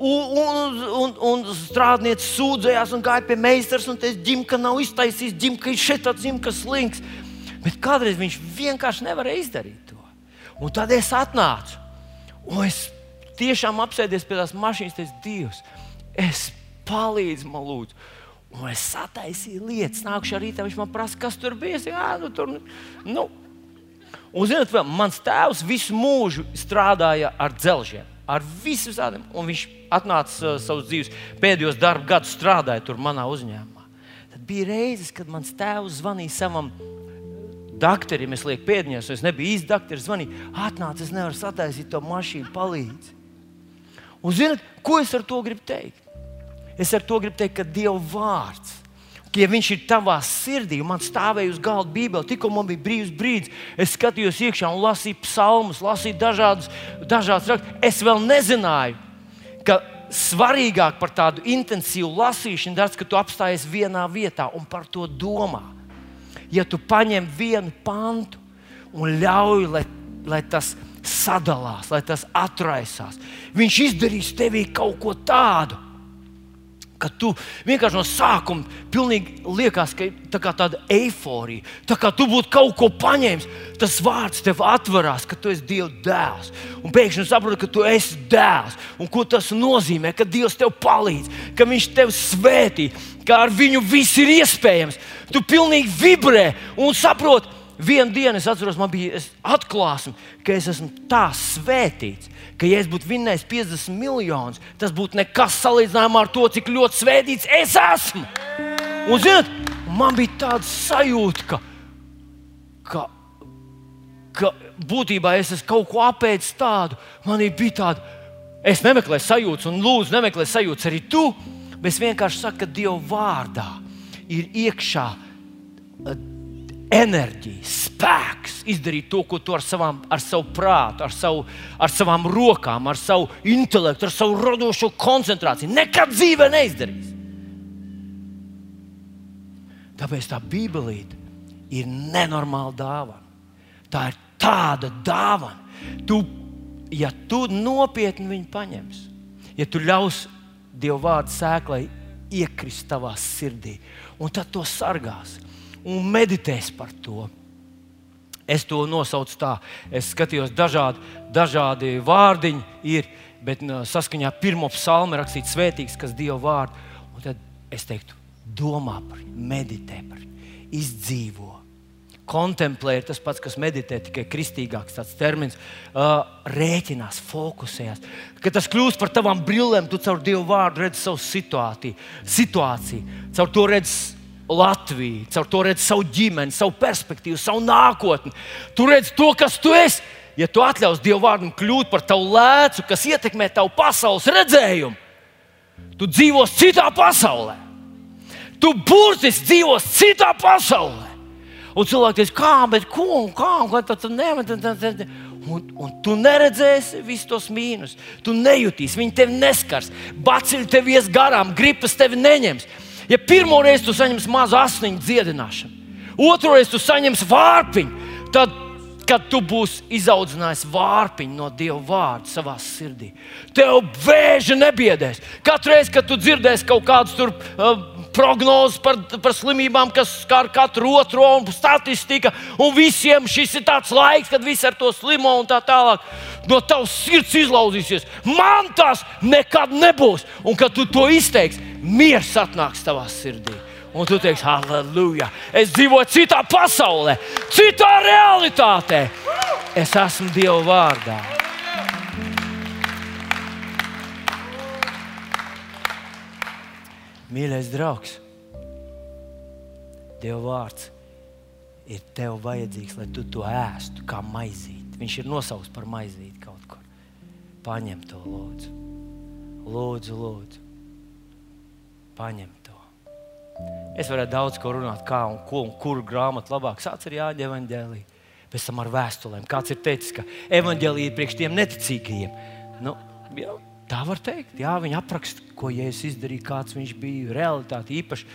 Un, un, un, un strādnieks sūdzējās un gāja pie meistars un teica, ģimka nav iztaisījis, ģimka ir šeit tāds ģimka slings. Bet kādreiz viņš vienkārši nevarēja izdarīt to. Un tad es atnācu. Un es tiešām apsēdies pie tās mašīnas, teicu, Dievs, es palīdzu man lūdzu. Un es sataisīju lietas, nākuši arī tā, viņš man prasa, kas tur bija. Jā, nu, tur, nu. Un, zinot, vēl, mans tēvs visu mūžu strādāja ar dzelžiem, ar visiem tādiem. Viņš atnāca uh, savus dzīves pēdējos darba gadus, strādāja tur manā uzņēmumā. Tad bija reizes, kad mans tēvs zvanīja savam doktoram, es lieku pēdiņās, es nebiju īsti doktors, zvanīja, atnāc, es nevaru sataisīt to mašīnu, palīdzi. Un zinot, ko es ar to gribu teikt? Es ar to gribu teikt, ka Dieva vārds. Ja viņš ir tavā sirdī, un man stāvēja uz galda Bībeli, tikko man bija brīvs brīdis, es skatījos iekšā un lasīju psalmus, lasīju dažādus, dažādus rakstus. Es vēl nezināju, ka svarīgāk par tādu intensīvu lasīšanu ir tas, ka tu apstājies vienā vietā un par to domā ja tu paņem vienu pantu un ļauj, lai, lai tas sadalās, lai tas atraisās, viņš izdarīs tevī kaut ko tādu. Ka tu vienkārši no sākuma pilnīgi liekas, ka tā kā tāda eiforija, tā kā tu būtu kaut ko paņēmis, tas vārds tev atverās, ka tu esi Dieva dēls. Un pēkšņi saproti, ka tu esi dēls. Un ko tas nozīmē? Ka Dievs tev palīdz, ka Viņš tev svētī, ka ar viņu viss ir iespējams. Tu pilnīgi vibrē un saproti. Vienu dienu es atceros, man bija atklāsme, ka es esmu tā svētīts, ka, ja es būtu vinnējis 50 miljonus, tas būtu nekas salīdzinājumā ar to, cik ļoti svētīts es esmu. Un, zinot, man bija tāda sajūta, ka, ka, ka būtībā es esmu kaut ko apēdis tādu. Man bija tāda, es nemeklēju sajūtas, un lūdzu, nemeklēju sajūtas arī tu. Bet es vienkārši saku, ka Dieva vārdā ir iekšā eh, enerģija, spēks izdarīt to, ko tu ar, savām, ar savu prātu, ar, savu, ar savām rokām, ar savu intelektu, ar savu radošo koncentrāciju nekad dzīvē neizdarīs. Tāpēc tā Bībelīte ir nenormāla dāvana. Tā ir tāda dāvana. Tu, ja tu nopietni viņu paņemsi, ja tu ļausi Dieva vārdu sēklai iekrist tavā sirdī, un tad to sargās un meditēs par to. Es to nosaucu tā, es skatījos, dažādi, dažādi vārdiņi ir, bet saskaņā ar pirmo psalmu rakstīts svētīgs, kas Dieva vārdu. Un tad es teiktu, domā par viņu, meditē par viņu, izdzīvo kontemplē ir tas pats, kas meditē, tikai kristīgāks tāds termins. Uh, rēķinās, fokusējas. Kad tas kļūst par tavām brillēm, tu caur Dievu vārdu redzi savu situāciju, situāciju. caur to redzi Latviju, caur to redzi savu ģimeni, savu perspektīvu, savu nākotni. Tu redzi to, kas tu esi. Ja tu atļaus Dievu vārdam kļūt par tavu lēcu, kas ietekmē tavu pasaules redzējumu, tu dzīvos citā pasaulē. Tu burtiski dzīvos citā pasaulē. Un cilvēki teica, kā, bet ko, un kā, un kā tad nevar. Un, un tu neredzēsi visus tos mīnus. Tu nejutīsi, viņi tevi neskars. Baciļi tev ies garām, gripas tevi neņems. Ja pirmo reizi tu saņemsi mazu asniņu dziedināšanu, otru reizi tu saņemsi vārpiņu, tad kad tu būsi izaudzinājis vārpiņu no Dieva vārda savā sirdī. Tev vēža nebiedēs. Katru reizi, kad tu dzirdēsi kaut kādus tur. Uh, prognozes par, par slimībām, kas skar katru otro, un statistika. Un visiem šis ir tāds laiks, kad visi ar to slimo un tā tālāk. No tavas sirds izlauzīsies. Man tas nekad nebūs. Un kad tu to izteiksi, miers atnāks tavā sirdī. Un tu teiksi, halleluja! Es dzīvoju citā pasaulē, citā realitātē. Es esmu Dieva vārdā. Mīļais draugs, Dieva vārds ir tev vajadzīgs, lai tu to ēstu kā maizīti. Viņš ir nosaukts par maizīti kaut kur. Paņem to, lūdzu. Lūdzu, lūdzu. Paņem to. Es varētu daudz ko runāt, kā un, ko, un kuru grāmatu labāk. Sāc ar Jāņa evanģēliju, pēc tam ar vēstulēm. Kāds ir teicis, ka evanģēlija ir priekš tiem neticīgajiem. Nu, jau, Tā var teikt, jā, viņi apraksta, ko Jēzus izdarīja, kāds viņš bija. Realitāte īpaši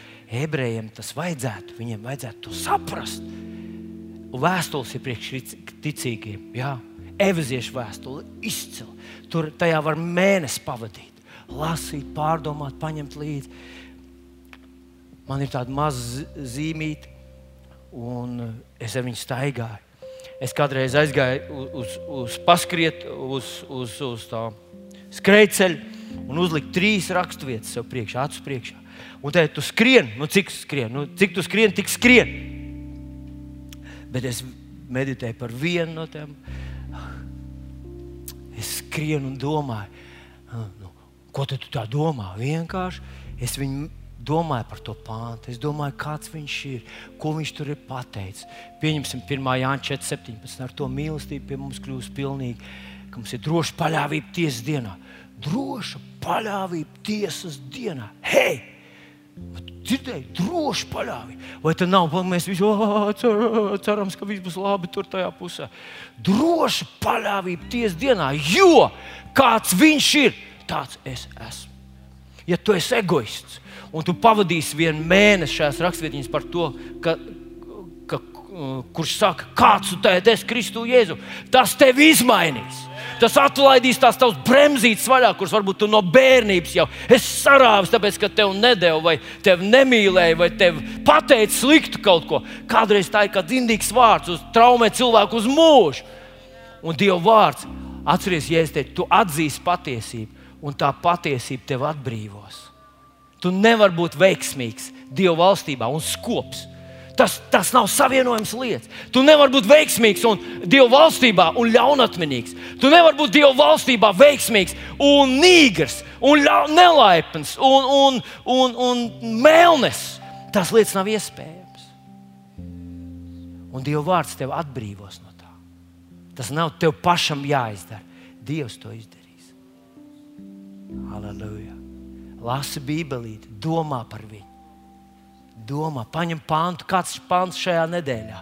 ebrejiem tas vajadzētu, viņiem vajadzētu to saprast. Vēstules ir priekš ticīgiem. Jā, Eveziešu vēstule izcila. Tur tajā var mēnesi pavadīt, lasīt, pārdomāt, paņemt līdzi. Man ir tāda maza zīmīte, un es ar viņu staigāju. Es kādreiz aizgāju uz, uz, uz paskriet, uz, uz, uz tādu skrejceļu un uzlikt trīs raksturvietas sev priekšā, acu priekšā. Un te tu skrien, nu cik skrien, nu cik tu skrien, tik skrien. Bet es meditēju par vienu no tiem. Es skrienu un domāju, nu, ko tu tā domā? Vienkārši es viņu domāju par to pāntu. Es domāju, kāds viņš ir, ko viņš tur ir pateicis. Pieņemsim, 1. Jāņa 4.17. ar to mīlestību pie mums kļūst pilnīgi, ka mums ir droša paļāvība tiesas dienā droša paļāvība tiesas dienā. Hei! Dzirdēju, droši paļāvība. Vai tā nav? Mēs visi cer, cerams, ka viss būs labi tur tajā pusē. Droša paļāvība tiesas dienā, jo kāds viņš ir, tāds es esmu. Ja tu esi egoists un tu pavadīsi vienu mēnesi šajās rakstvietiņās par to, ka, ka, kurš saka, kāds tu esi Kristu Jēzu, tas tevi izmainīs. Tas atlaidīs tās tavas bremzītes vaļā, kuras varbūt tu no bērnības jau esi sarāvis, tāpēc ka tev nedēļa, vai tevi nemīlēja, vai tevi pateica sliktu kaut ko. Kādreiz tā ir kā dzindīgs vārds, uz traumē cilvēku uz mūžu. Un Dieva vārds, atceries, ja es teicu, tu atzīsi patiesību, un tā patiesība tev atbrīvos. Tu nevari būt veiksmīgs Dieva valstībā un skops Tas, tas nav savienojams lietas. Tu nevari būt veiksmīgs un Dieva valstībā un ļaunatminīgs. Tu nevari būt Dieva valstībā veiksmīgs un nīgrs un nelaipns un, un, un, un melnes. Tas lietas nav iespējams. Un Dieva vārds tev atbrīvos no tā. Tas nav tev pašam jāizdara. Dievs to izdarīs. Halleluja! Lasi Bībelīti, domā par viņu Domā, paņem pāntu, kāds ir pāns šajā nedēļā.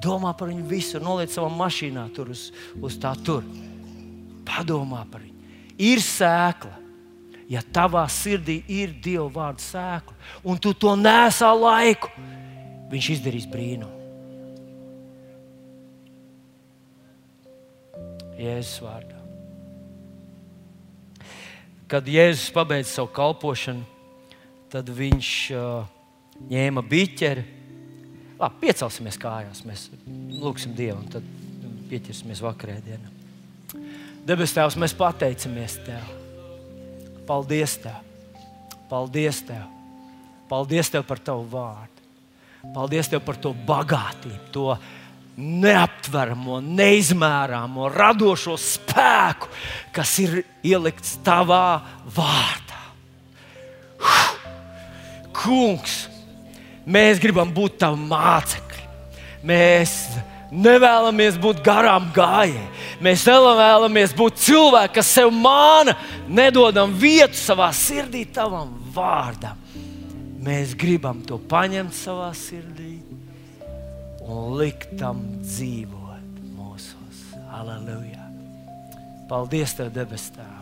Domā par viņu visu, noliec savā mašīnā, tur uz, uz tā tur. Padomā par viņu. Ir sēkla. Ja tavā sirdī ir Dieva vārda sēkla, un tu to nesā laiku, Viņš izdarīs brīnumu. Jēzus vārdā. Kad Jēzus pabeidza savu kalpošanu, tad viņš uh, ņēma biķeri. Labi, piecelsimies kājās, mēs lūgsim Dievu, un tad pieķersimies vakarēdienā. Debes Tēvs, mēs pateicamies Tev. Paldies Tev! Paldies Tev! Paldies Tev par Tavu vārdu! Paldies Tev par to bagātību, to neaptveramo, neizmērāmo, radošo spēku, kas ir ielikts Tavā vārdā. Kungs! Mēs gribam būt tavi mācekļi. Mēs nevēlamies būt garām gājēji. Mēs nevēlamies būt cilvēki, kas sev māna, nedodam vietu savā sirdī, tavam vārdam. Mēs gribam to paņemt savā sirdī un likt tam dzīvot mūsos. Aleluja! Paldies, Tev, debes Tēvs!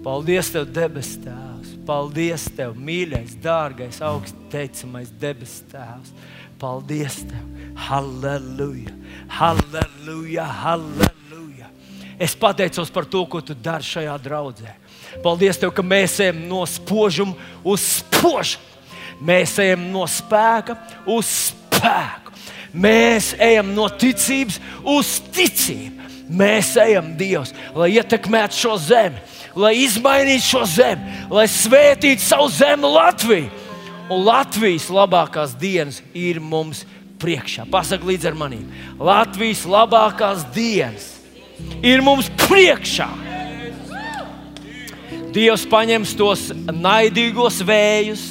Paldies, Tev, debes Tēvs! Paldies, Tev, mīļais, dārgais, augsts teicamais debes Tēvs! Paldies! Tev. Halleluja! Halleluja! Halleluja! Es pateicos par to, ko tu dari šajā draudzē. Paldies, tev, ka mēs ejam no spožuma uz spožumu. Mēs ejam no spēka uz spēku. Mēs ejam no ticības uz ticību. Mēs ejam Dievs, lai ietekmētu šo zemi, lai izmainītu šo zemi, lai svētītu savu zemi Latviju. Un Latvijas labākās dienas ir mums priekšā. Pasak līdzi ar maniem. Latvijas labākās dienas ir mums priekšā. Dievs paņems tos naidīgos vējus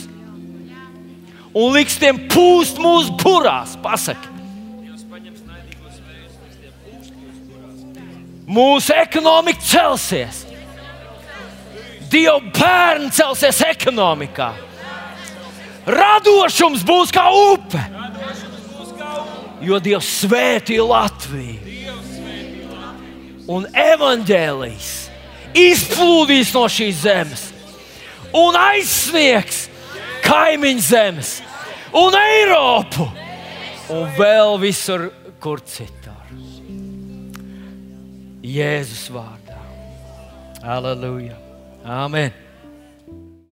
un liks tiem pūst mūsu burās. Pasaki. Mūsu ekonomika celsies. Dieva bērni celsies ekonomikā. Radošums būs kā upe. Jo Dievs svētīja Latviju. Un evanģēlijas izplūdīs no šīs zemes un aizsniegs kaimiņu zemes un Eiropu un vēl visur, kur citur. Jēzus vārdā. Aleluja! Amen!